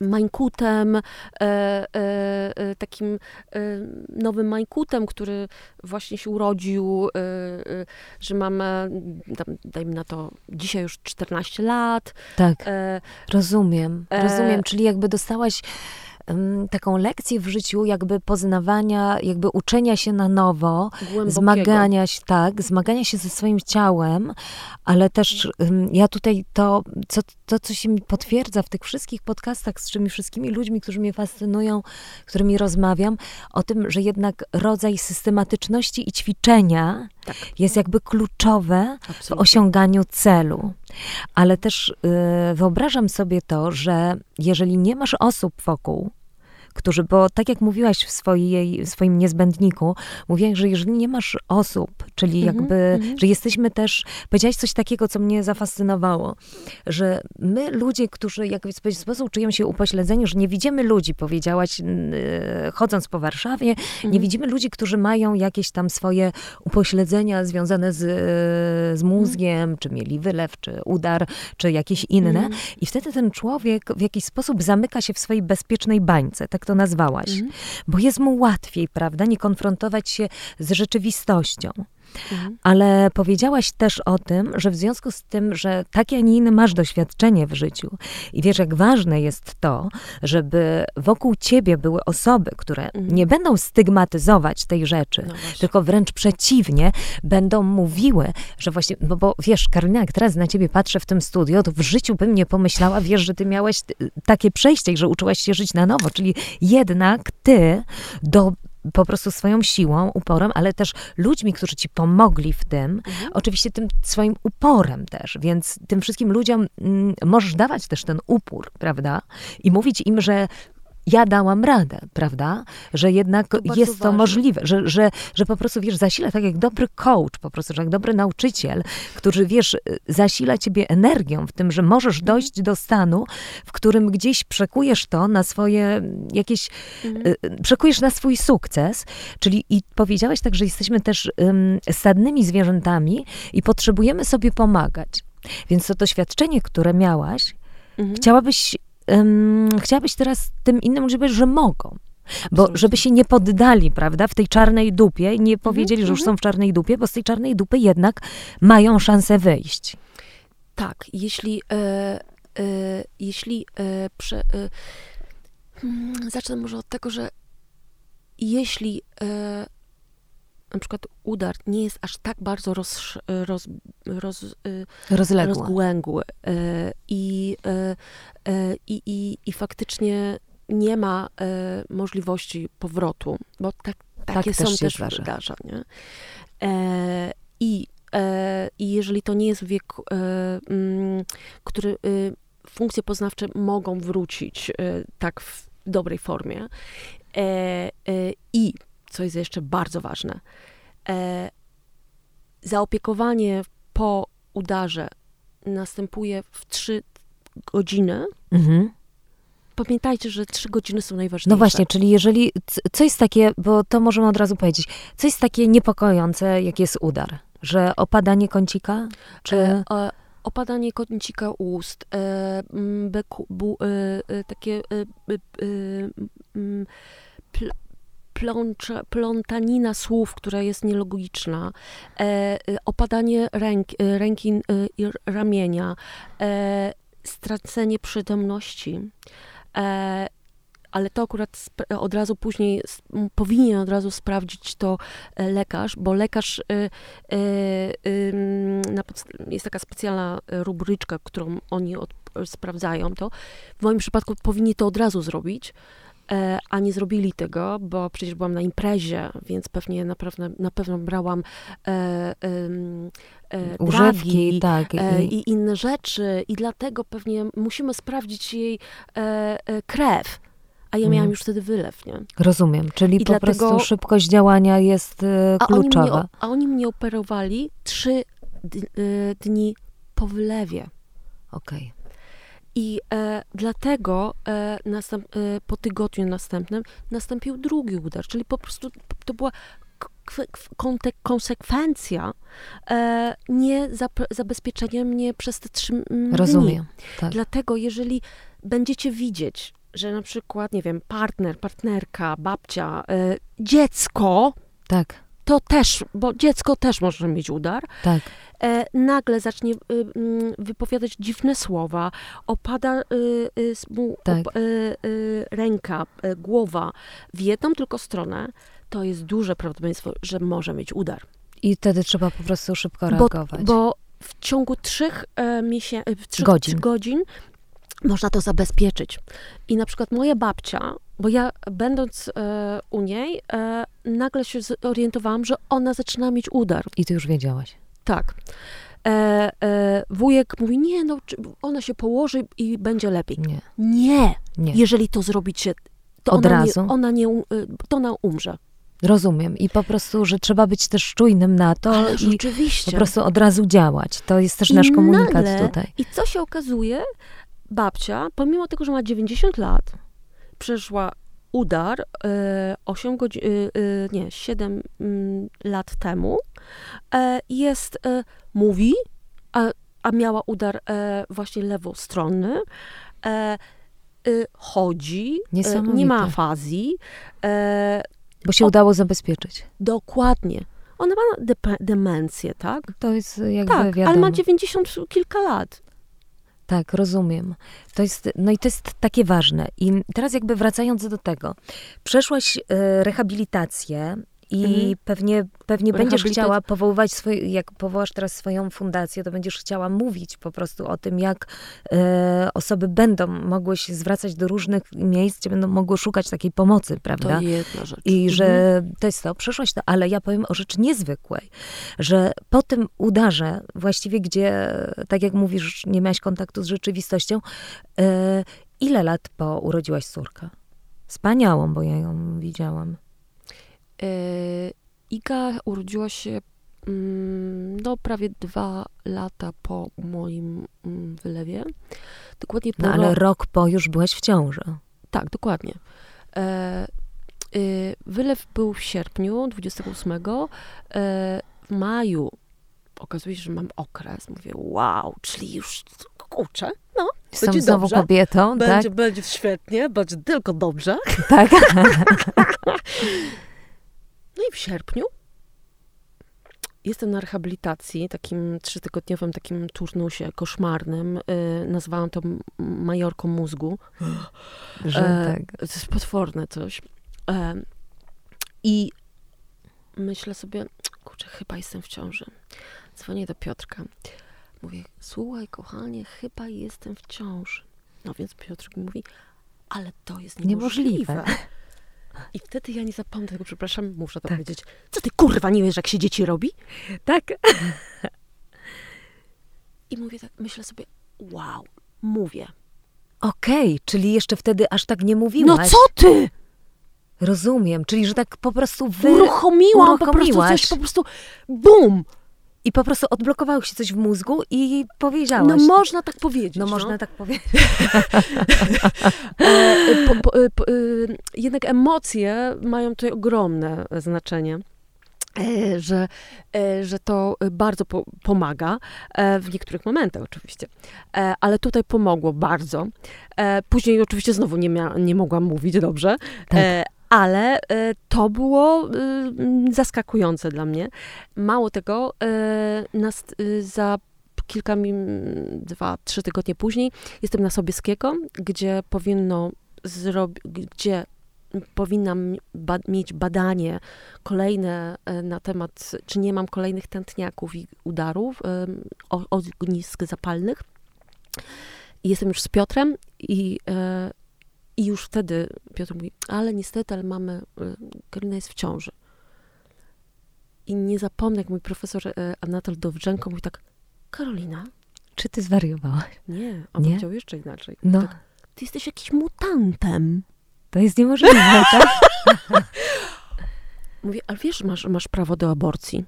Mańkutem, e, e, takim nowym Mańkutem, który właśnie się urodził, że mam, dajmy na to, dzisiaj już 14 lat. Tak, rozumiem, rozumiem, czyli jakby dostałaś taką lekcję w życiu jakby poznawania, jakby uczenia się na nowo, zmagania się, tak, zmagania się ze swoim ciałem, ale też ja tutaj to, co, to, co się mi potwierdza w tych wszystkich podcastach z tymi wszystkimi ludźmi, którzy mnie fascynują, którymi rozmawiam, o tym, że jednak rodzaj systematyczności i ćwiczenia tak. jest jakby kluczowe Absolutnie. w osiąganiu celu. Ale też y, wyobrażam sobie to, że jeżeli nie masz osób wokół, którzy, bo tak jak mówiłaś w, swojej, w swoim niezbędniku, mówiłaś, że jeżeli nie masz osób, Czyli Mhm, jakby, mhm. że jesteśmy też, powiedziałaś coś takiego, co mnie zafascynowało, że my ludzie, którzy jak w pewien sposób czują się upośledzeni, że nie widzimy ludzi, powiedziałaś, y, chodząc po Warszawie, nie Mhm. widzimy ludzi, którzy mają jakieś tam swoje upośledzenia związane z, y, z mózgiem, czy mieli wylew, czy udar, czy jakieś inne. I wtedy ten człowiek w jakiś sposób zamyka się w swojej bezpiecznej bańce, tak to nazwałaś. Mhm. Bo jest mu łatwiej, prawda, nie konfrontować się z rzeczywistością. Mhm. Ale powiedziałaś też o tym, że w związku z tym, że takie, a nie inne masz doświadczenie w życiu i wiesz, jak ważne jest to, żeby wokół ciebie były osoby, które Mhm. nie będą stygmatyzować tej rzeczy, No tylko wręcz przeciwnie, będą mówiły, że właśnie, no bo wiesz, Karolina, jak teraz na ciebie patrzę w tym studio, to w życiu bym nie pomyślała, wiesz, że ty miałaś y, takie przejście i że uczyłaś się żyć na nowo, czyli jednak ty do po prostu swoją siłą, uporem, ale też ludźmi, którzy ci pomogli w tym, Mhm. oczywiście tym swoim uporem też, więc tym wszystkim ludziom mm, możesz dawać też ten upór, prawda? I mówić im, że ja dałam radę, prawda? Że jednak To jest to ważne. możliwe, że, że, że po prostu, wiesz, zasila tak jak dobry coach, po prostu, że jak dobry nauczyciel, który, wiesz, zasila ciebie energią w tym, że możesz Mhm. dojść do stanu, w którym gdzieś przekujesz to na swoje jakieś, Mhm. y, y, przekujesz na swój sukces, czyli i powiedziałaś tak, że jesteśmy też stadnymi zwierzętami i potrzebujemy sobie pomagać. Więc to doświadczenie, które miałaś, Mhm. chciałabyś, ym, chciałabyś teraz tym innym powiedzieć, że mogą. Bo żeby się nie poddali, prawda, w tej czarnej dupie i nie powiedzieli, że już mhm. są w czarnej dupie, bo z tej czarnej dupy jednak mają szansę wyjść. Tak, jeśli, e, e, jeśli e, prze, e, hmm, zacznę może od tego, że jeśli e, na przykład udar nie jest aż tak bardzo roz, roz, roz, e, Rozległe. rozgłęgły e, i, e, i, i, i faktycznie nie ma możliwości powrotu, bo tak, takie też są się też zdarza. wydarza, nie? E, I e, i jeżeli to nie jest wiek, mm, który y, funkcje poznawcze mogą wrócić tak w dobrej formie. E, I, co jest jeszcze bardzo ważne, e, zaopiekowanie po udarze następuje w 3 godziny. Mhm. Pamiętajcie, że 3 godziny są najważniejsze. No właśnie, czyli jeżeli, c- co jest takie, bo to możemy od razu powiedzieć, co jest takie niepokojące, jak jest udar? Że opadanie kącika? Czy... E, e, opadanie kącika ust, e, beku, bu, e, e, takie e, pl, plącza, plątanina słów, która jest nielogiczna, e, e, opadanie ręk, e, ręki i ramienia, stracenie przytomności. Ale to akurat od razu później powinien od razu sprawdzić to lekarz, bo lekarz jest taka specjalna rubryczka, którą oni sprawdzają to. W moim przypadku powinni to od razu zrobić, a nie zrobili tego, bo przecież byłam na imprezie, więc pewnie na pewno, na pewno brałam e, ym, e, Używki, dragi, tak. e, i- i inne rzeczy i dlatego pewnie musimy sprawdzić jej e, e, krew. A ja miałam Mhm. już wtedy wylew, nie? Rozumiem, czyli i po dlatego- prostu szybkość działania jest e, A oni, mnie, kluczowa. a oni mnie operowali trzy e, dni po wylewie. Okej. I e, dlatego e, następ, e, po tygodniu następnym nastąpił drugi udar, czyli po prostu to była konsekwencja e, nie zabezpieczenia mnie przez te trzy dni. Rozumiem. Tak. Dlatego, jeżeli będziecie widzieć, że na przykład, nie wiem, partner, partnerka, babcia, e, dziecko, Tak, to też, bo dziecko też może mieć udar, tak. e, nagle zacznie y, mm, wypowiadać dziwne słowa, opada y, y, mu Tak. op, y, y, ręka, y, głowa w jedną tylko stronę, to jest duże prawdopodobieństwo, że może mieć udar. I wtedy trzeba po prostu szybko Bo, reagować. bo w ciągu trzech, e, miesię- e, trzech Godzin. godzin można to zabezpieczyć. I na przykład moja babcia, bo ja będąc e, u niej, e, nagle się zorientowałam, że ona zaczyna mieć udar. I ty już wiedziałaś. Tak. E, e, wujek mówi, nie, no, ona się położy i będzie lepiej. Nie, Nie, nie. jeżeli to zrobicie, to Od ona, razu? Nie, ona nie, y, to ona umrze. Rozumiem. I po prostu, że trzeba być też czujnym na to Ale i rzeczywiście. po prostu od razu działać. To jest też I nasz komunikat nagle- tutaj. I co się okazuje? Babcia, pomimo tego, że ma 90 lat, przeszła udar e, 8 godzin, e, e, nie, 7 mm, lat temu. E, jest, e, mówi, a, a miała udar e, właśnie lewostronny. E, e, chodzi, e, nie ma afazji. E, Bo się o- udało zabezpieczyć. dokładnie. Ona ma demencję, tak? To jest jakby Tak, wiadomo. ale ma 90 kilka lat. Tak, rozumiem. To jest, no i to jest takie ważne. I teraz jakby wracając do tego, przeszłaś e, rehabilitację i Mhm. pewnie, pewnie będziesz chciała powoływać swoje, jak powołasz teraz swoją fundację, to będziesz chciała mówić po prostu o tym, jak e, osoby będą mogły się zwracać do różnych miejsc, gdzie będą mogły szukać takiej pomocy, prawda? To jedna rzecz. I Mhm. że to jest to, przeszłaś to, ale ja powiem o rzeczy niezwykłej, że po tym udarze, właściwie gdzie, tak jak mówisz, nie miałaś kontaktu z rzeczywistością, e, ile lat po urodziłaś córkę? Wspaniałą, bo ja ją widziałam. E, Iga urodziła się mm, no, prawie dwa lata po moim mm, wylewie. Dokładnie po No ale ro- rok po już byłaś w ciąży. Tak, dokładnie. E, y, wylew był w sierpniu 28. E, w maju okazuje się, że mam okres. Mówię, wow, czyli już kurczę, no, Jestem Będzie znowu dobrze. kobietą, będzie, będzie świetnie, będzie tylko dobrze. tak? No i w sierpniu jestem na rehabilitacji, takim trzytygodniowym takim turnusie koszmarnym. Y, nazwałam to majorką mózgu. Że E, tak. To jest potworne coś. E, I myślę sobie, kurczę, chyba jestem w ciąży. Dzwonię do Piotrka. Mówię, słuchaj, kochanie, chyba jestem w ciąży. No więc Piotr mi mówi, ale to jest niemożliwe. Niemożliwe. I wtedy ja nie zapomnę tego, przepraszam, muszę to Tak. powiedzieć. Co ty kurwa nie wiesz, jak się dzieci robi? Tak. I mówię tak, myślę sobie, wow, mówię. Okej, czyli jeszcze wtedy aż tak nie mówiłaś. No co ty? Rozumiem, czyli że tak po prostu wy... Uruchomiłam po prostu uruchomiłaś. coś, po prostu bum! I po prostu odblokowało się coś w mózgu i powiedziałaś. No można tak powiedzieć. No można tak powiedzieć. E, po, po, e, po, e, jednak emocje mają tutaj ogromne znaczenie. E, Że, e, że to bardzo po, pomaga, e, w niektórych momentach oczywiście, E, ale tutaj pomogło bardzo. E, Później oczywiście znowu nie, mia, nie mogłam mówić dobrze, Tak. Ale e, to było mm, zaskakujące dla mnie. Mało tego, e, za kilka, dwa, trzy tygodnie później jestem na Sobieskiego, gdzie powinno zrobić, gdzie powinnam ba- mieć badanie kolejne na temat, czy nie mam kolejnych tętniaków i udarów, ognisk zapalnych. Jestem już z Piotrem i, i już wtedy Piotr mówi, ale niestety, ale mamy, e, Karolina jest w ciąży. I nie zapomnę, jak mój profesor e, Anatol Dowdzenko mówi tak, Karolina, Czy ty zwariowałaś? nie, on Nie? powiedział jeszcze inaczej. No, Tak, ty jesteś jakiś mutantem. to jest niemożliwe, tak? Mówię, ale wiesz, masz, masz prawo do aborcji.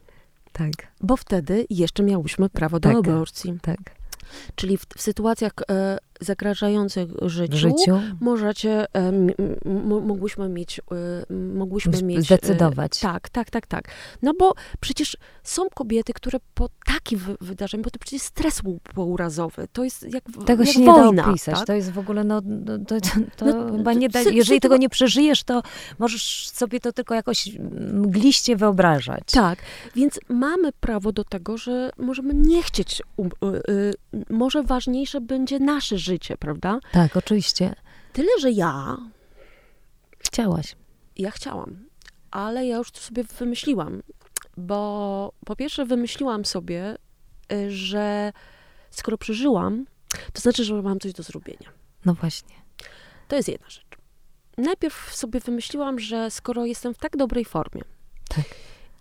Tak, Bo wtedy jeszcze miałyśmy prawo do Tak. aborcji. tak. Czyli w, w sytuacjach e, zagrażających życiu, życiu możecie, e, mogłyśmy mieć, e, mogłyśmy mieć... e, zdecydować. tak, tak, tak, tak. No bo przecież są kobiety, które po takim wy- wydarzeniu, bo to przecież stres pourazowy, to jest jak, Tego jak się nie wojna, da opisać. tak? To jest w ogóle, no, no to, to, to No, chyba nie da, jeżeli tego nie przeżyjesz, to możesz sobie to tylko jakoś mgliście wyobrażać. Tak, więc mamy prawo do tego, że możemy nie chcieć, um, y, y, może ważniejsze będzie nasze życie, prawda? Tak, oczywiście. Tyle, że ja, Chciałaś. ja chciałam, ale ja już to sobie wymyśliłam, bo po pierwsze wymyśliłam sobie, y, że skoro przeżyłam, to znaczy, że mam coś do zrobienia. No właśnie. To jest jedna rzecz. Najpierw sobie wymyśliłam, że skoro jestem w tak dobrej formie Tak.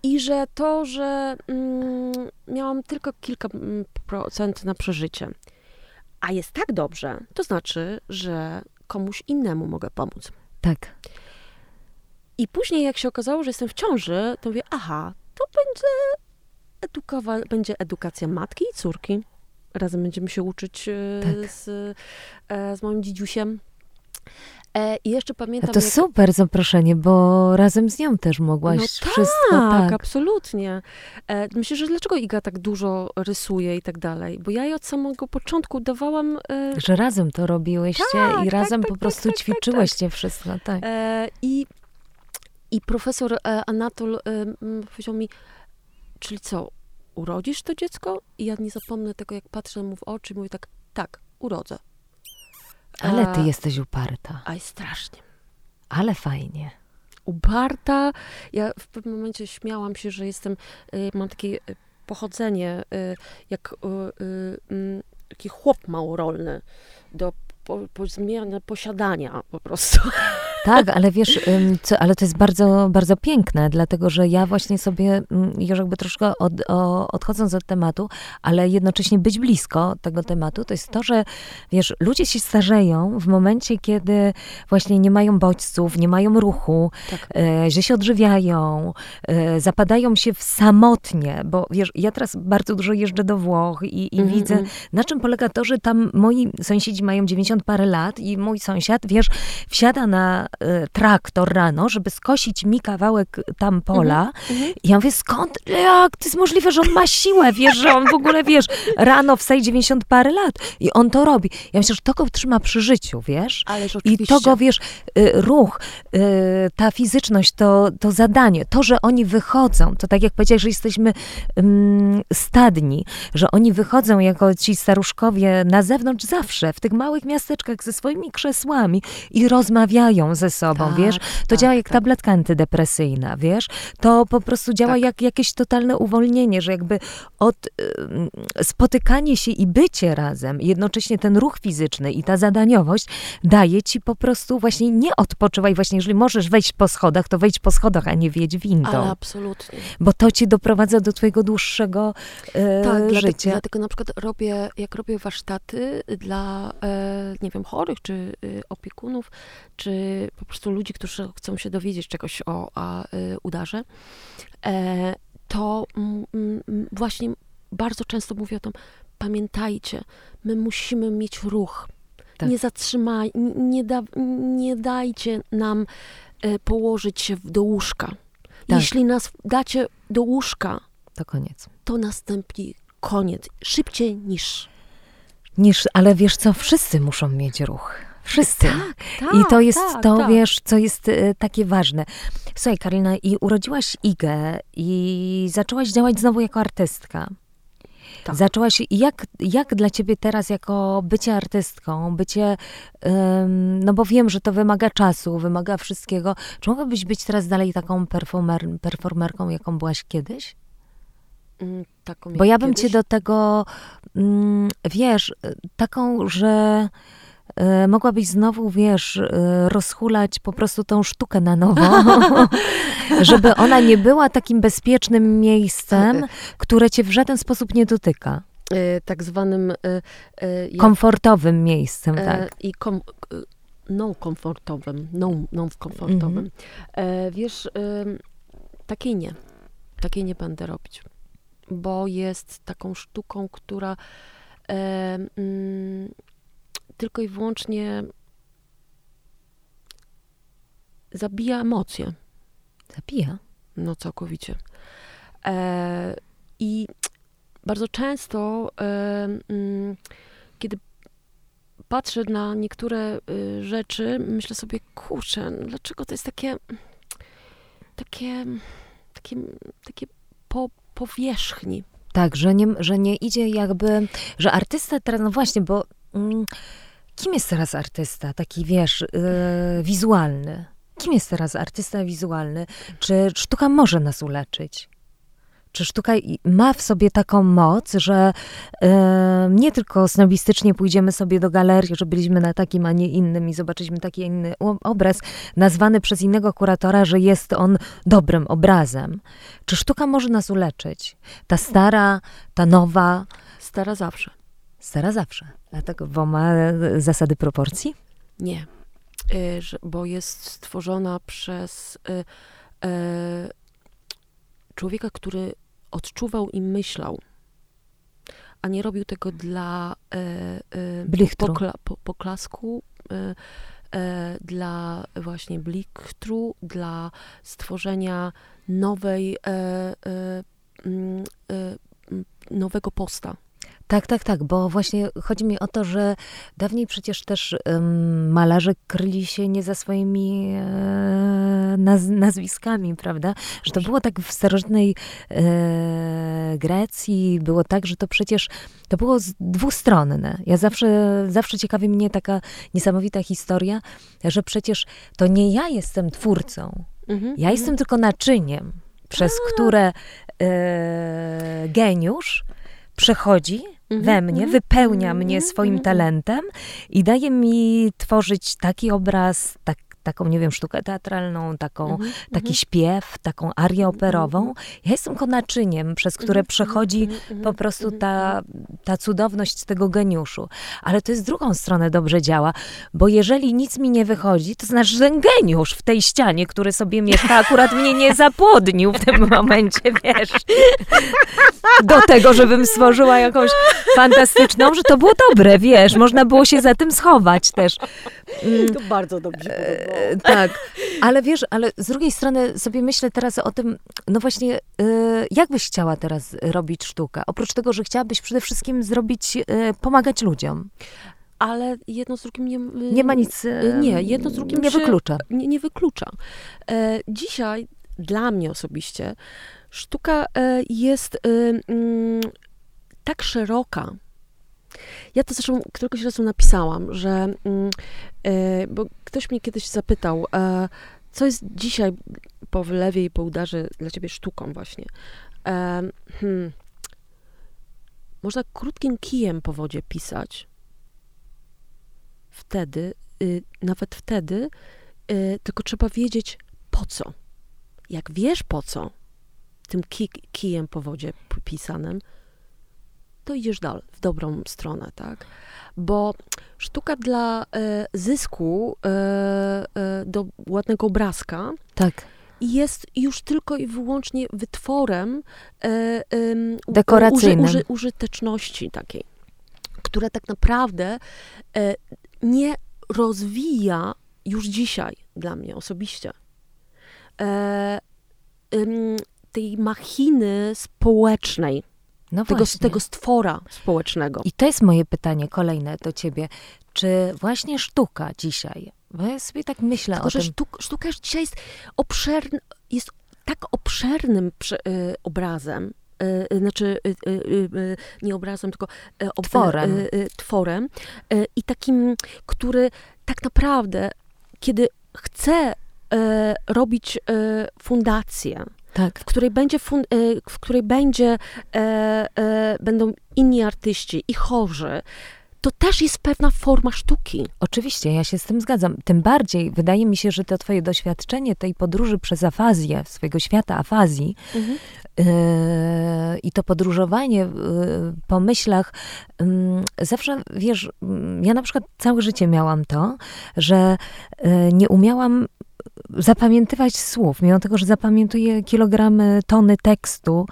i że to, że mm, miałam tylko kilka mm, procent na przeżycie, a jest tak dobrze, to znaczy, że komuś innemu mogę pomóc. Tak. I później, jak się okazało, że jestem w ciąży, to mówię, aha, to będzie, edukowa- będzie edukacja matki i córki. Razem będziemy się uczyć e, Tak. z, e, z moim dzidziusiem. E, I jeszcze pamiętam, to jak... super zaproszenie, bo razem z nią też mogłaś No wszystko. Tak, Tak, absolutnie. E, myślę, że dlaczego Iga tak dużo rysuje i tak dalej? Bo ja jej od samego początku dawałam... E, Że razem to robiłyście Tak, i tak, razem tak, po tak, prostu tak, tak, ćwiczyłyście wszystko. Tak. I, I profesor Anatol powiedział mi, czyli co, urodzisz to dziecko? I ja nie zapomnę tego, jak patrzę mu w oczy i mówię tak, tak, urodzę. Ale ty jesteś uparta. Aj, strasznie. Ale fajnie. Uparta. Ja w pewnym momencie śmiałam się, że jestem, y, mam takie y, pochodzenie, y, jak mm, taki chłop małorolny do po, po zmiany posiadania po prostu. Tak, ale wiesz, co, ale to jest bardzo, bardzo piękne, dlatego że ja właśnie sobie, mm, już jakby troszkę od, o, odchodząc od tematu, ale jednocześnie być blisko tego tematu, to jest to, że wiesz, ludzie się starzeją w momencie, kiedy właśnie nie mają bodźców, nie mają ruchu, Tak. e, że się odżywiają, e, zapadają się w samotnie, bo wiesz, ja teraz bardzo dużo jeżdżę do Włoch i, i Mhm, widzę, mhm. na czym polega to, że tam moi sąsiedzi mają 90 parę lat i mój sąsiad, wiesz, wsiada na traktor rano, żeby skosić mi kawałek tam pola. mhm. I ja mówię, skąd, jak to jest możliwe, że on ma siłę, wiesz, że on w ogóle, wiesz, rano wstaje 90 parę lat i on to robi. Ja myślę, że to go trzyma przy życiu, wiesz? Ależ I to go, wiesz, y, ruch, y, ta fizyczność, to, to zadanie, to, że oni wychodzą, to tak jak powiedziałeś, że jesteśmy ym, stadni, że oni wychodzą jako ci staruszkowie na zewnątrz zawsze, w tych małych miasteczkach ze swoimi krzesłami i rozmawiają ze sobą, Tak, wiesz? To tak, działa jak tak. tabletka antydepresyjna, wiesz? To po prostu działa Tak. jak jakieś totalne uwolnienie, że jakby od ym, spotykanie się i bycie razem, jednocześnie ten ruch fizyczny i ta zadaniowość daje ci po prostu właśnie nie odpoczywaj, właśnie jeżeli możesz wejść po schodach, to wejdź po schodach, a nie wiedź windą, Ale absolutnie. bo to ci doprowadza do twojego dłuższego e, Tak, dlatego, życia. dlatego na przykład robię, jak robię warsztaty dla, e, nie wiem, chorych, czy y, opiekunów, czy po prostu ludzi, którzy chcą się dowiedzieć czegoś o a, y, udarze, e, to mm, mm, właśnie bardzo często mówię o tym, pamiętajcie, my musimy mieć ruch. Tak. Nie zatrzymaj, nie, da, nie dajcie nam e, położyć się do łóżka. Tak. Jeśli nas dacie do łóżka, To koniec. to nastąpi koniec. Szybciej niż. Niż, ale wiesz co, wszyscy muszą mieć ruch. Wszyscy. tak, I to jest tak, to, tak. wiesz, co jest e, takie ważne. Słuchaj, Karolina, i urodziłaś Igę i zaczęłaś działać znowu jako artystka. Tak. Zaczęłaś, i jak, jak dla ciebie teraz jako bycie artystką, bycie, em, no bo wiem, że to wymaga czasu, wymaga wszystkiego. Czy mogłabyś być teraz dalej taką performer, performerką, jaką byłaś kiedyś? Mm, Taką Bo ja bym cię kiedyś. do tego, mm, wiesz, y, taką, że y, mogłabyś znowu, wiesz, y, rozhulać po prostu tą sztukę na nowo, żeby ona nie była takim bezpiecznym miejscem, które cię w żaden sposób nie dotyka. E, tak zwanym. e, e, Komfortowym miejscem, e, tak. I kom, e, no komfortowym. No, no komfortowym. Mhm. E, wiesz, takiej nie. Takiej nie będę robić. Bo jest taką sztuką, która e, mm, tylko i wyłącznie zabija emocje. Zabija. No całkowicie. E, I bardzo często, e, mm, kiedy patrzę na niektóre y, rzeczy, myślę sobie, kurczę, no dlaczego to jest takie, takie, takie, takie po powierzchni. Tak, że nie, że nie idzie jakby, że artysta teraz, no właśnie, bo mm, kim jest teraz artysta, taki wiesz, yy, wizualny? Kim jest teraz artysta wizualny? Czy sztuka może nas uleczyć? Czy sztuka ma w sobie taką moc, że yy, nie tylko snobistycznie pójdziemy sobie do galerii, że byliśmy na takim, a nie innym i zobaczyliśmy taki inny obraz, nazwany przez innego kuratora, że jest on dobrym obrazem. Czy sztuka może nas uleczyć? Ta stara, ta nowa, Stara zawsze. Stara zawsze. Dlatego, bo ma e, zasady proporcji? Nie. że, bo jest stworzona przez człowieka, który odczuwał i myślał, a nie robił tego dla e, pokla, po, poklasku, e, e, dla właśnie bliktru, dla stworzenia nowej, e, e, mm, e, nowego posta. Tak, tak, tak, bo właśnie chodzi mi o to, że dawniej przecież też malarze kryli się nie za swoimi e, naz nazwiskami, prawda? Że to było tak w starożytnej e, Grecji, było tak, że to przecież to było dwustronne. Ja zawsze, zawsze ciekawi mnie taka niesamowita historia, że przecież to nie ja jestem twórcą, mhm, ja jestem mhm. tylko naczyniem, przez A. które e, geniusz przechodzi we mhm, mnie, mhm, wypełnia mnie mhm, swoim talentem i daje mi tworzyć taki obraz, tak, taką, nie wiem, sztukę teatralną, taką, mm -hmm. taki śpiew, taką arię operową. Ja jestem tylko naczyniem, przez które przechodzi po prostu ta, ta cudowność tego geniuszu. Ale to jest drugą stronę dobrze działa, bo jeżeli nic mi nie wychodzi, to znaczy, że ten geniusz w tej ścianie, który sobie mieszka, akurat mnie nie zapłodnił w tym momencie, wiesz, do tego, żebym stworzyła jakąś fantastyczną, że to było dobre, wiesz, można było się za tym schować też. To bardzo dobrze E, tak, ale wiesz, ale z drugiej strony sobie myślę teraz o tym, no właśnie, e, jak byś chciała teraz robić sztukę? Oprócz tego, że chciałabyś przede wszystkim zrobić, e, pomagać ludziom ale jedno z drugim nie... Nie ma nic... Nie, jedno z drugim nie wyklucza. Nie, nie wyklucza. dzisiaj dla mnie osobiście sztuka jest tak szeroka, ja to zresztą któregoś razu napisałam, że, mm, e, bo ktoś mnie kiedyś zapytał, e, co jest dzisiaj po wylewie i po udarze dla ciebie sztuką właśnie. E, hmm, można krótkim kijem po wodzie pisać. Wtedy, y, nawet wtedy, y, tylko trzeba wiedzieć po co. Jak wiesz po co, tym kijem po wodzie pisanym, to idziesz dalej, w dobrą stronę, tak? Bo sztuka dla e, zysku e, e, do ładnego obrazka tak. jest już tylko i wyłącznie wytworem e, dekoracyjnym. Uży, uży, użyteczności takiej, która tak naprawdę e, nie rozwija już dzisiaj dla mnie osobiście e, tej machiny społecznej, no tego, tego stwora społecznego. I to jest moje pytanie kolejne do ciebie. Czy właśnie sztuka dzisiaj, bo ja sobie tak myślę Tylko, o że tym... Sztuka, sztuka dzisiaj jest, jest tak obszernym prze, y, obrazem, y, y znaczy nie obrazem, tylko tworem. tworem i takim, który tak naprawdę, kiedy chce robić fundację, tak. w której będzie, fun, e, w której będzie e, e, będą inni artyści i chorzy, to też jest pewna forma sztuki. Oczywiście, ja się z tym zgadzam. Tym bardziej wydaje mi się, że to twoje doświadczenie tej podróży przez afazję, swojego świata afazji mhm. yy, i to podróżowanie yy, po myślach, yy, zawsze, wiesz, ja na przykład całe życie miałam to, że nie umiałam zapamiętywać słów. Mimo tego, że zapamiętuję kilogramy, tony tekstu,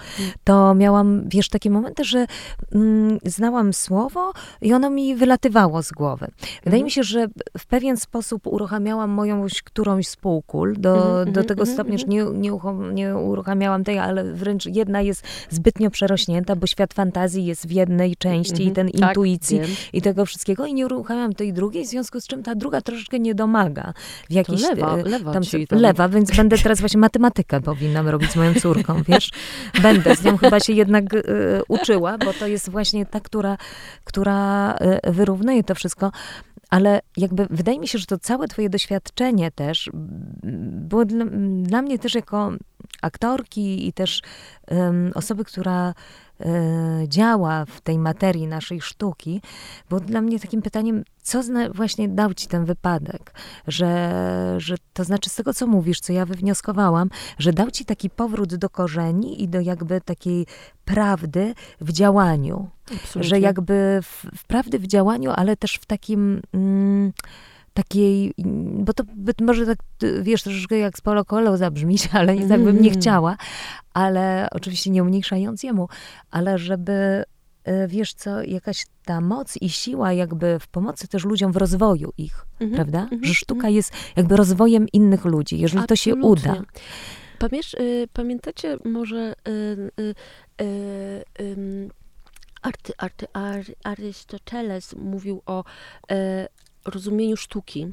to miałam, wiesz, takie momenty, że mm, znałam słowo i ono mi wylatywało z głowy. Wydaje mhm. mi się, że w pewien sposób uruchamiałam moją którąś z półkul do, mhm, do mhm, tego stopnia, że nie, nie, nie uruchamiałam tej, ale wręcz jedna jest zbytnio przerośnięta, bo świat fantazji jest w jednej części i ten tak, intuicji wiem. i tego wszystkiego i nie uruchamiam tej drugiej, w związku z czym ta druga troszeczkę nie domaga w jakiś... To lewa, lewa tam lewa, więc będę teraz właśnie matematykę powinnam robić z moją córką, wiesz? Będę z nią chyba się jednak y, uczyła, bo to jest właśnie ta, która, która y, wyrównuje to wszystko. Ale jakby wydaje mi się, że to całe twoje doświadczenie też było dla, dla mnie też jako aktorki i też um, osoby, która działa w tej materii naszej sztuki, było dla mnie takim pytaniem, co właśnie dał ci ten wypadek, że, że to znaczy z tego, co mówisz, co ja wywnioskowałam, że dał ci taki powrót do korzeni i do jakby takiej prawdy w działaniu. Absolutnie. Że jakby w, w prawdy w działaniu, ale też w takim... Mm, takiej, bo to może tak, wiesz, troszeczkę jak z Paulo Coelho zabrzmieć, ale nie, tak bym nie mhm. chciała, ale oczywiście nie umniejszając jemu, ale żeby e, wiesz co, jakaś ta moc i siła jakby w pomocy też ludziom w rozwoju ich, mhm, prawda? Mhm, Że sztuka mhm. jest jakby rozwojem innych ludzi, jeżeli Absolutnie. to się uda. Pamiętasz, y, pamiętacie może y, y, y Arty, Arty, Arystoteles mówił o e, rozumieniu sztuki.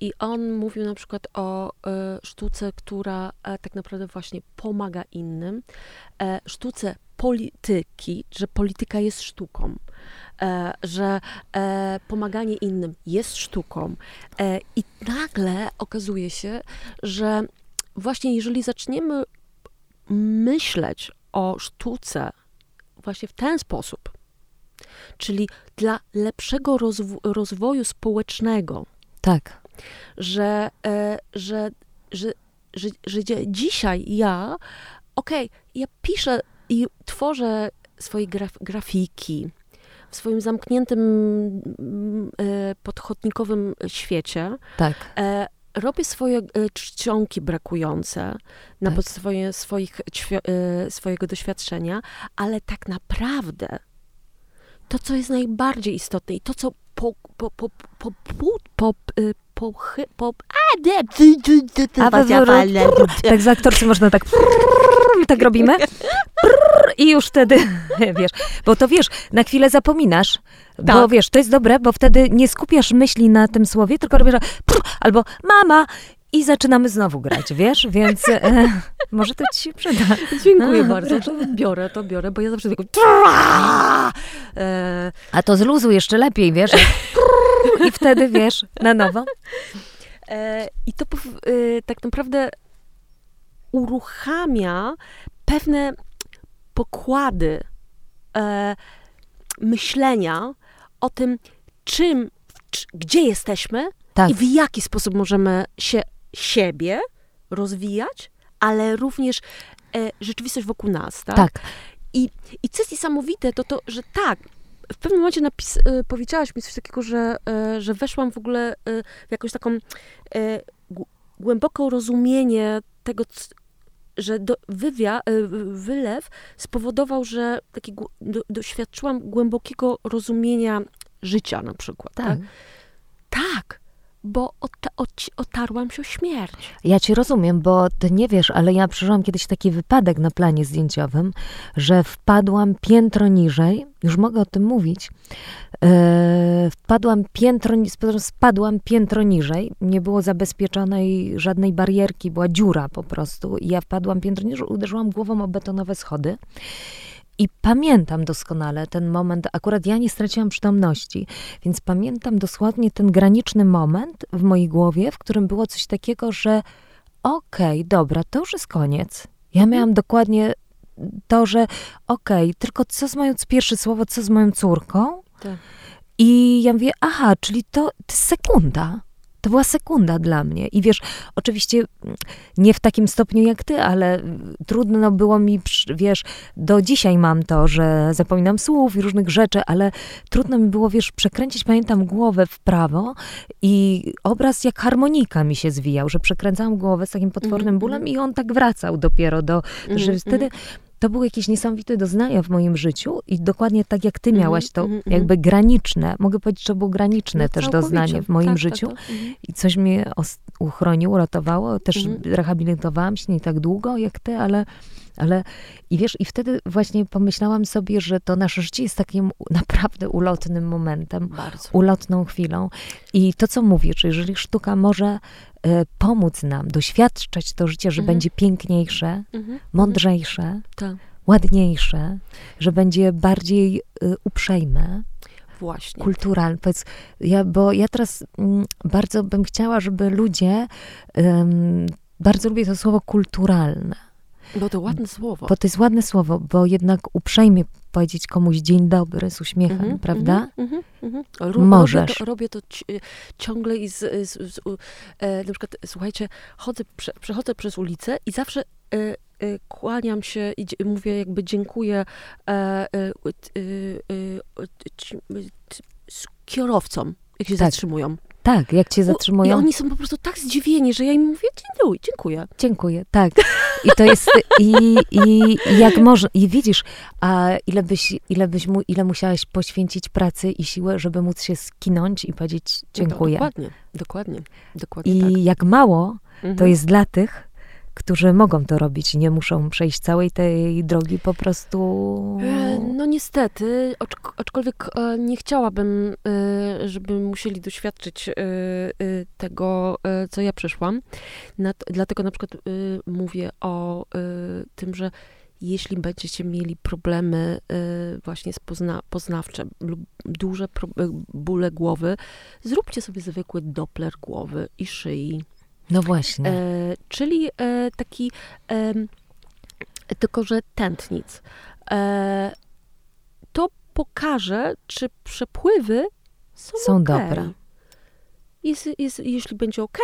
I on mówił na przykład o e, sztuce, która e, tak naprawdę właśnie pomaga innym, e, sztuce polityki, że polityka jest sztuką, że pomaganie innym jest sztuką. I nagle okazuje się, że właśnie jeżeli zaczniemy myśleć o sztuce właśnie w ten sposób, czyli dla lepszego rozwo rozwoju społecznego. Tak. Że, e, że, że, że, że, dzisiaj ja, okej, okay, ja piszę i tworzę swoje graf grafiki w swoim zamkniętym, e, podchodnikowym świecie. Tak. E, robię swoje e, czcionki brakujące na tak. podstawie swoich, e, swojego doświadczenia, ale tak naprawdę to, co jest najbardziej istotne i to, co po, po, po, po, po, po, y, po, po a, de, tak z aktorcy można tak tak robimy i już wtedy, wiesz, bo to wiesz, na chwilę zapominasz, tak. bo wiesz, to jest dobre, bo wtedy nie skupiasz myśli na tym słowie, tylko robisz albo mama i zaczynamy znowu grać, wiesz, więc e, może to ci się przyda. Dziękuję bardzo, to biorę, to biorę, bo ja zawsze tylko e, A to z luzu jeszcze lepiej, wiesz, i wtedy, wiesz, na nowo. E, I to tak naprawdę uruchamia pewne pokłady myślenia o tym, czym, gdzie jesteśmy tak. i w jaki sposób możemy się siebie rozwijać, ale również e, rzeczywistość wokół nas, tak? tak. I, I co jest niesamowite, to to, że tak, w pewnym momencie napis, e, powiedziałaś mi coś takiego, że, e, że weszłam w ogóle e, w jakąś taką e, głęboką rozumienie tego, że do, wywia, e, wylew spowodował, że taki, do, doświadczyłam głębokiego rozumienia życia na przykład. Tak. Tak. tak bo otarłam się o śmierć. Ja ci rozumiem, bo ty nie wiesz, ale ja przeżyłam kiedyś taki wypadek na planie zdjęciowym, że wpadłam piętro niżej, już mogę o tym mówić, e, wpadłam piętro, spadłam piętro niżej, nie było zabezpieczonej żadnej barierki, była dziura po prostu i ja wpadłam piętro niżej, uderzyłam głową o betonowe schody i pamiętam doskonale ten moment, akurat ja nie straciłam przytomności, więc pamiętam dosłownie ten graniczny moment w mojej głowie, w którym było coś takiego, że okej, okay, dobra, to już jest koniec. Ja mhm. miałam dokładnie to, że okej, okay, tylko co z moją, pierwsze słowo, co z moją córką? Tak. I ja mówię, aha, czyli to, to jest sekunda. To była sekunda dla mnie. I wiesz, oczywiście mm, nie w takim stopniu jak ty, ale trudno było mi, wiesz, do dzisiaj mam to, że zapominam słów i różnych rzeczy, ale trudno mi było, wiesz, przekręcić, pamiętam, głowę w prawo i obraz jak harmonika mi się zwijał, że przekręcałam głowę z takim potwornym mhm, bólem mm -hmm. i on tak wracał dopiero do, mm -hmm. że wtedy mhm to było jakieś niesamowite doznania w moim życiu i dokładnie tak jak ty mhm, miałaś to mm -hmm. jakby graniczne, mogę powiedzieć, że było graniczne no, też doznanie w moim tak, tak życiu tak, tak. i coś mnie uchroniło, uratowało. Też mm -hmm. rehabilitowałam się nie tak długo jak ty, ale, ale i wiesz, i wtedy właśnie pomyślałam sobie, że to nasze życie jest takim naprawdę ulotnym momentem, Bardzo. ulotną chwilą. I to, co mówisz, jeżeli sztuka może E, pomóc nam doświadczać to życie, że mhm. będzie piękniejsze, mhm. mhm. mądrzejsze, tak. ładniejsze, że będzie bardziej y, uprzejme. Właśnie. Kulturalne. Powiedz, ja, bo ja teraz mm, bardzo bym chciała, żeby ludzie, bardzo lubię to słowo kulturalne. Bo to ładne słowo. Bo to jest ładne słowo, bo jednak uprzejmie powiedzieć komuś dzień dobry z uśmiechem, mm -hmm, prawda? Mm -hmm, Możesz. Robię to, robię to ciągle i z, z, z e, na przykład, słuchajcie, chodzę, prze, przechodzę przez ulicę i zawsze e, e, kłaniam się i mówię jakby dziękuję e, e, e, kierowcom, jak się tak. zatrzymują. Tak, jak cię O, I zatrzymują. oni są po prostu tak zdziwieni, że ja im mówię, dziękuję, dziękuję. Dziękuję, tak. I to jest, i, i jak może, i widzisz, a ile byś, ile byś mu, ile musiałaś poświęcić pracy i siłę, żeby móc się skinąć i powiedzieć dziękuję. No, dokładnie, dokładnie, dokładnie I tak. jak mało, to Mhm. jest dla tych, którzy mogą to robić, nie muszą przejść całej tej drogi po prostu. E, No niestety, aczk- aczkolwiek e, nie chciałabym, e, żeby musieli doświadczyć tego, co ja przeszłam. Dlatego na przykład mówię o tym, że jeśli będziecie mieli problemy właśnie z pozna- poznawcze lub duże bóle głowy, zróbcie sobie zwykły doppler głowy i szyi. No właśnie. E, czyli e, taki, em, tylko że tętnic. E, to pokaże, czy przepływy są, Są okej. dobre. Jest, jest, jeśli będzie ok,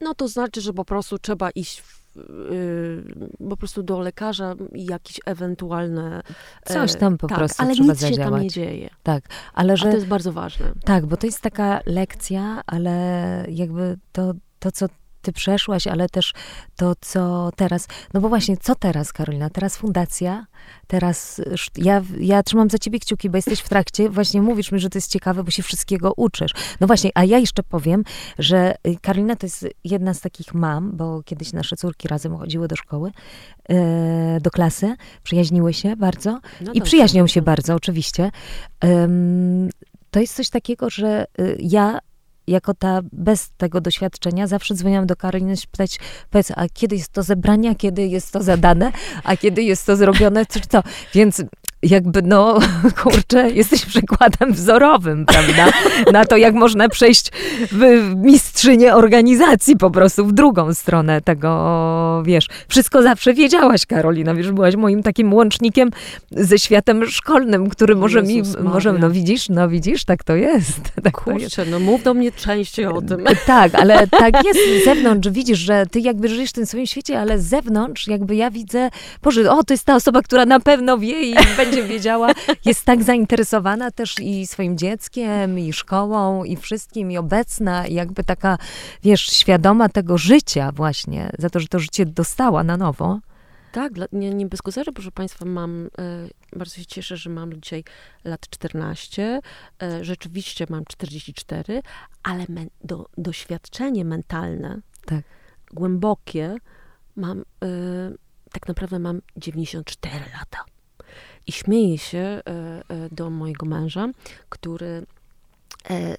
no to znaczy, że po prostu trzeba iść w, y, po prostu do lekarza i jakieś ewentualne... e, Coś tam po tak, prostu ale trzeba nic się tam zadziałać. nie dzieje. Tak, ale A że. to jest bardzo ważne. Tak, bo to jest taka lekcja, ale jakby to, to, co ty przeszłaś, ale też to, co teraz. No bo właśnie, co teraz, Karolina? Teraz fundacja, teraz ja, ja trzymam za ciebie kciuki, bo jesteś w trakcie. Właśnie mówisz mi, że to jest ciekawe, bo się wszystkiego uczysz. No właśnie, a ja jeszcze powiem, że y, Karolina to jest jedna z takich mam, bo kiedyś nasze córki razem chodziły do szkoły, e, do klasy, przyjaźniły się bardzo. No I przyjaźnią się bardzo, oczywiście. To jest coś takiego, że y, ja jako ta bez tego doświadczenia zawsze dzwoniłam do Karoliny się pytać, powiedz, a kiedy jest to zebranie, kiedy jest to zadane, a kiedy jest to zrobione, czy co. Więc jakby, no, kurczę, jesteś przykładem wzorowym, prawda? Na to, jak można przejść w mistrzynię organizacji po prostu w drugą stronę tego, wiesz. Wszystko zawsze wiedziałaś, Karolina, wiesz, byłaś moim takim łącznikiem ze światem szkolnym, który może Jezus mi, może, no widzisz, no widzisz, tak to jest. Tak to jest. Kurczę, no mów do mnie częściej o tym. Tak, ale tak jest z zewnątrz, widzisz, że ty jakby żyjesz w tym swoim świecie, ale z zewnątrz jakby ja widzę, Boże, o, to jest ta osoba, która na pewno wie i będzie wiedziała, jest tak zainteresowana też i swoim dzieckiem, i szkołą, i wszystkim, i obecna, i jakby taka, wiesz, świadoma tego życia właśnie, za to, że to życie dostała na nowo. Tak, nie, nie bez kozery, proszę Państwa, mam, e, bardzo się cieszę, że mam dzisiaj lat 14, e, rzeczywiście mam 44, ale men, do, doświadczenie mentalne, Tak. głębokie, mam, e, tak naprawdę mam 94 lata. I śmieję się e, e, do mojego męża, który, e,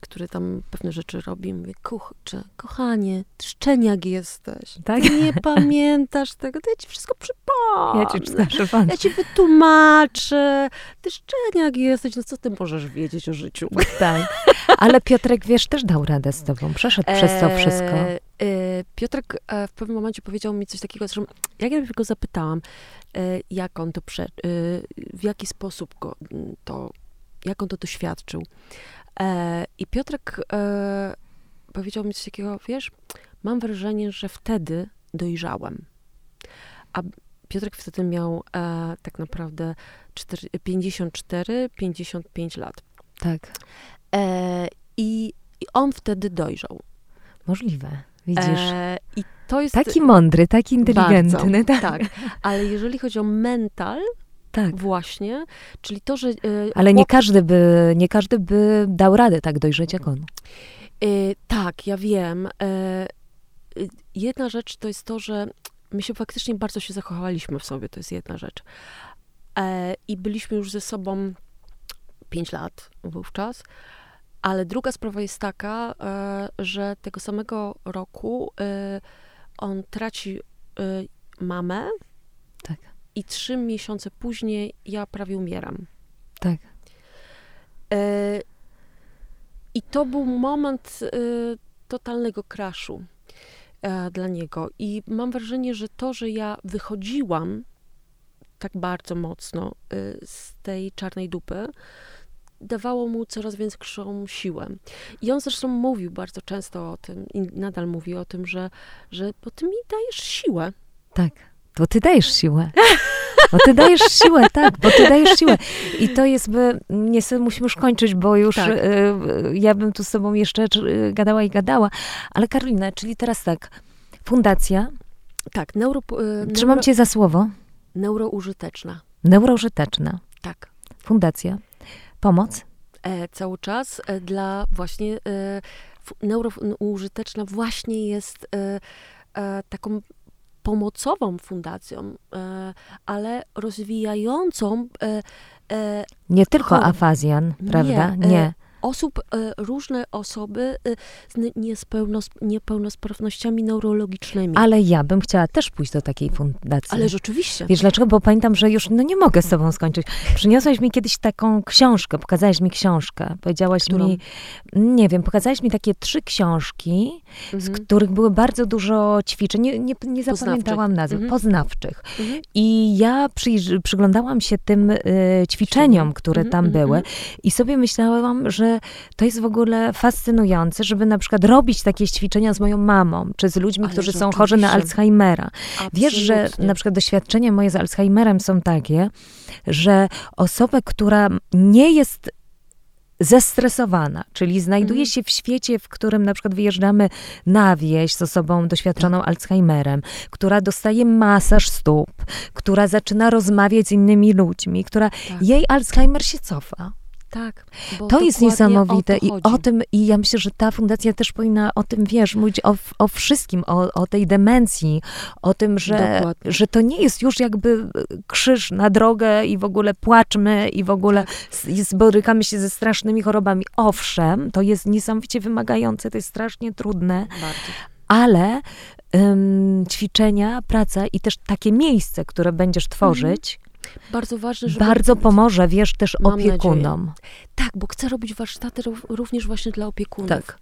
który tam pewne rzeczy robi. Mówię, kurczę, kochanie, szczeniak jesteś. Tak? Ty nie pamiętasz tego, to ja ci wszystko przypomnę. Ja ci przepraszam. Ja ci wytłumaczę. Ty szczeniak jesteś, no co ty możesz wiedzieć o życiu? Tak. Ale Piotrek, wiesz, też dał radę z tobą, przeszedł przez to wszystko. E, Piotrek e, w pewnym momencie powiedział mi coś takiego, że jak ja go zapytałam, e, jak on to prze, e, w jaki sposób go m, to, jak on to doświadczył. I Piotrek powiedział mi coś takiego, wiesz, mam wrażenie, że wtedy dojrzałem. A Piotrek wtedy miał tak naprawdę 4, 54-55 lat. Tak, i, I on wtedy dojrzał. możliwe. Widzisz? E, I to jest. Taki mądry, taki inteligentny. bardzo, tak. tak. Ale jeżeli chodzi o mental, tak. właśnie, czyli to, że. e, Ale nie każdy, by, nie każdy by dał radę tak dojrzeć jak on. e, tak, ja wiem. E, jedna rzecz to jest to, że my się faktycznie bardzo się zakochaliśmy w sobie, to jest jedna rzecz. I byliśmy już ze sobą 5 lat wówczas. Ale druga sprawa jest taka, e, że tego samego roku e, on traci e, mamę Tak. i trzy miesiące później ja prawie umieram. Tak. I to był moment totalnego crashu e, dla niego. I mam wrażenie, że to, że ja wychodziłam tak bardzo mocno z tej czarnej dupy, dawało mu coraz większą siłę. I on zresztą mówił bardzo często o tym i nadal mówi o tym, że, że bo ty mi dajesz siłę. Tak. To ty dajesz siłę. Bo ty dajesz siłę, tak, bo ty dajesz siłę. I to jest, by, niestety musimy już kończyć, bo już tak. y, ja bym tu z tobą jeszcze y, gadała i gadała. Ale Karolina, czyli teraz tak, fundacja. Tak, neuro... Y, Trzymam neuro, cię za słowo. Neuroużyteczna. Neuroużyteczna. Tak. Fundacja. Pomoc? E, cały czas e, dla właśnie e, neuroużyteczna właśnie jest e, e, taką pomocową fundacją, e, ale rozwijającą. Nie tylko afazjan, prawda? Nie. nie osób, e, różne osoby e, z niepełnosprawnościami neurologicznymi. Ale ja bym chciała też pójść do takiej fundacji. Ale rzeczywiście. Wiesz dlaczego? Bo pamiętam, że już no nie mogę z tobą skończyć. Przyniosłaś mi kiedyś taką książkę, pokazałaś mi książkę. Powiedziałaś Którą? mi, nie wiem, pokazałaś mi takie trzy książki, mhm. z których było bardzo dużo ćwiczeń. Nie, nie, nie zapamiętałam nazw. Mhm. Poznawczych. Mhm. I ja przy, przyglądałam się tym y, ćwiczeniom, które tam mhm, były mhm. i sobie myślałam, że to jest w ogóle fascynujące, żeby na przykład robić takie ćwiczenia z moją mamą, czy z ludźmi, Ale którzy są chorzy na Alzheimera. Absolutnie. Wiesz, że na przykład doświadczenia moje z Alzheimerem są takie, że osoba, która nie jest zestresowana, czyli znajduje mhm. się w świecie, w którym na przykład wyjeżdżamy na wieś z osobą doświadczoną. Alzheimerem, która dostaje masaż stóp, która zaczyna rozmawiać z innymi ludźmi, która tak. jej Alzheimer się cofa. Tak. to jest niesamowite o to i o tym, i ja myślę, że ta fundacja też powinna o tym, wiesz, mówić o, o wszystkim, o, o tej demencji, o tym, że, że to nie jest już jakby krzyż na drogę i w ogóle płaczmy i w ogóle tak. borykamy się ze strasznymi chorobami. Owszem, to jest niesamowicie wymagające, to jest strasznie trudne, Bardzo. ale um, ćwiczenia, praca i też takie miejsce, które będziesz mhm. tworzyć, bardzo ważne, żeby... Bardzo pomoże, wiesz, też Mam opiekunom. Nadzieję. Tak, bo chcę robić warsztaty również właśnie dla opiekunów. Tak.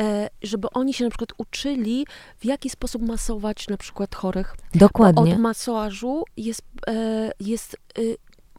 E, żeby oni się na przykład uczyli, w jaki sposób masować na przykład chorych. Dokładnie. Bo od masażu jest, e, jest e,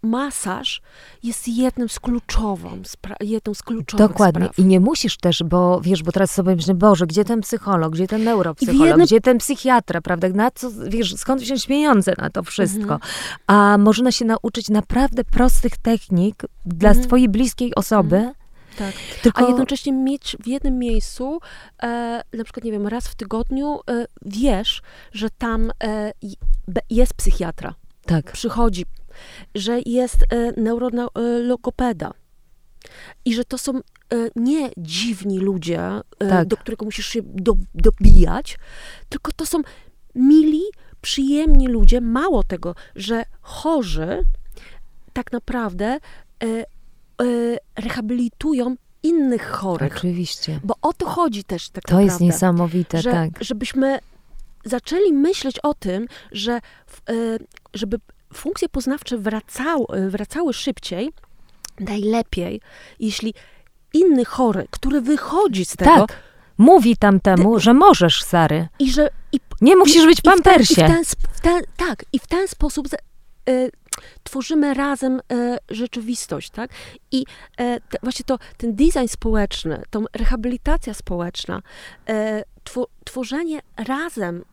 masaż jest jednym z kluczową, jedną z kluczowych Dokładnie. Spraw. I nie musisz też, bo wiesz, bo teraz sobie myślę, Boże, gdzie ten psycholog, gdzie ten neuropsycholog, jednym... gdzie ten psychiatra, prawda? Na co, wiesz, skąd wziąć pieniądze na to wszystko? Mhm. A można się nauczyć naprawdę prostych technik dla mhm. twojej bliskiej osoby, mhm. Tak. Tylko... A jednocześnie mieć w jednym miejscu, e, na przykład, nie wiem, raz w tygodniu e, wiesz, że tam e, jest psychiatra. Tak. Przychodzi że jest e, neurologopeda i że to są e, nie dziwni ludzie, e, tak. do których musisz się do, dobijać, tylko to są mili, przyjemni ludzie. Mało tego, że chorzy tak naprawdę rehabilitują innych chorych. Oczywiście. Bo o to chodzi też tak to naprawdę. To jest niesamowite, że, tak. Żebyśmy zaczęli myśleć o tym, że żeby funkcje poznawcze wracały, wracały szybciej, najlepiej, jeśli inny chory, który wychodzi z tego... Tak. Mówi tamtemu, ty, że możesz, Sary. I że... I, nie musisz być pampersie. I w ten, w ten, tak, i w ten sposób y, tworzymy razem y, rzeczywistość, tak? I y, te, właśnie to, ten design społeczny, tą rehabilitacja społeczna, tw tworzenie razem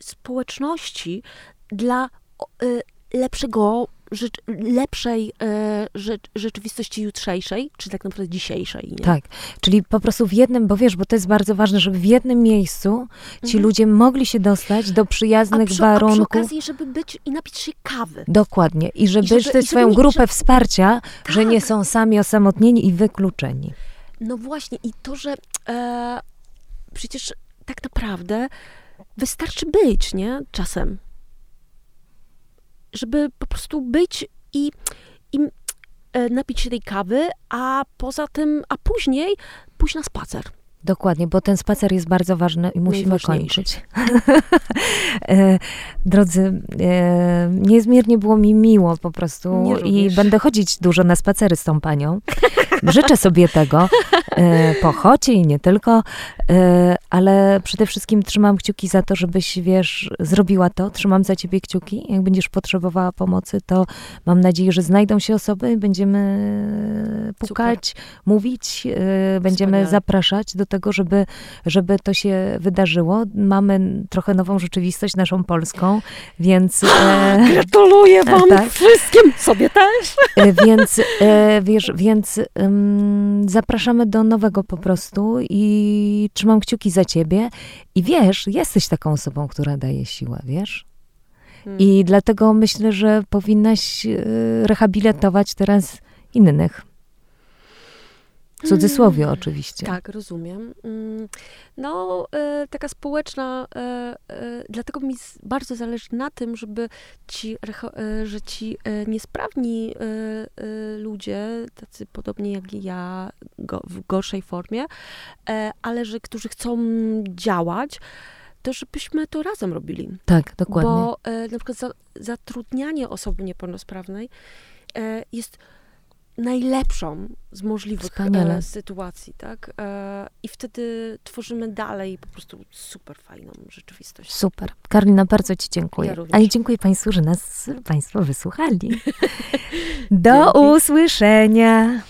społeczności dla Y, lepszego, lepszej y, rzeczywistości jutrzejszej, czy tak naprawdę dzisiejszej. Nie? Tak, czyli po prostu w jednym, bo wiesz, bo to jest bardzo ważne, żeby w jednym miejscu ci mhm. ludzie mogli się dostać do przyjaznych a przy, warunków. A przy okazji, żeby być i napić się kawy. Dokładnie. I żeby, I żeby, swoją nie, grupę wsparcia, tak. że nie są sami osamotnieni i wykluczeni. No właśnie. I to, że e, przecież tak naprawdę wystarczy być, nie? Czasem żeby po prostu być i, i e, napić się tej kawy, a poza tym, a później pójść na spacer. Dokładnie, bo ten spacer jest bardzo ważny i musimy kończyć. E, drodzy, e, niezmiernie było mi miło po prostu i będę chodzić dużo na spacery z tą panią. Życzę sobie tego e, po chocie i nie tylko, ale przede wszystkim trzymam kciuki za to, żebyś, wiesz, zrobiła to. Trzymam za ciebie kciuki. Jak będziesz potrzebowała pomocy, to mam nadzieję, że znajdą się osoby, będziemy pukać, Super. mówić, będziemy Wspaniale. zapraszać do tego, żeby, żeby to się wydarzyło. Mamy trochę nową rzeczywistość, naszą polską, więc... E, Gratuluję wam tak? wszystkim, sobie też. E, więc, e, wiesz, więc zapraszamy do nowego po prostu i trzymam kciuki za ciebie. I wiesz, jesteś taką osobą, która daje siłę, wiesz? Hmm. I dlatego myślę, że powinnaś e, rehabilitować teraz innych. W cudzysłowie mm, oczywiście. Tak, rozumiem. Mm, no, e, taka społeczna, e, e, dlatego mi bardzo zależy na tym, żeby ci, że ci niesprawni ludzie, tacy podobni jak i ja, w gorszej formie, ale że którzy chcą działać, to żebyśmy to razem robili. Tak, dokładnie. Bo na przykład zatrudnianie osoby niepełnosprawnej jest najlepszą z możliwych e, sytuacji, tak? E, I wtedy tworzymy dalej po prostu super fajną rzeczywistość. Super. Karolina, bardzo Ci dziękuję. Ja A i dziękuję Państwu, że nas Państwo wysłuchali. Do Dzięki. usłyszenia.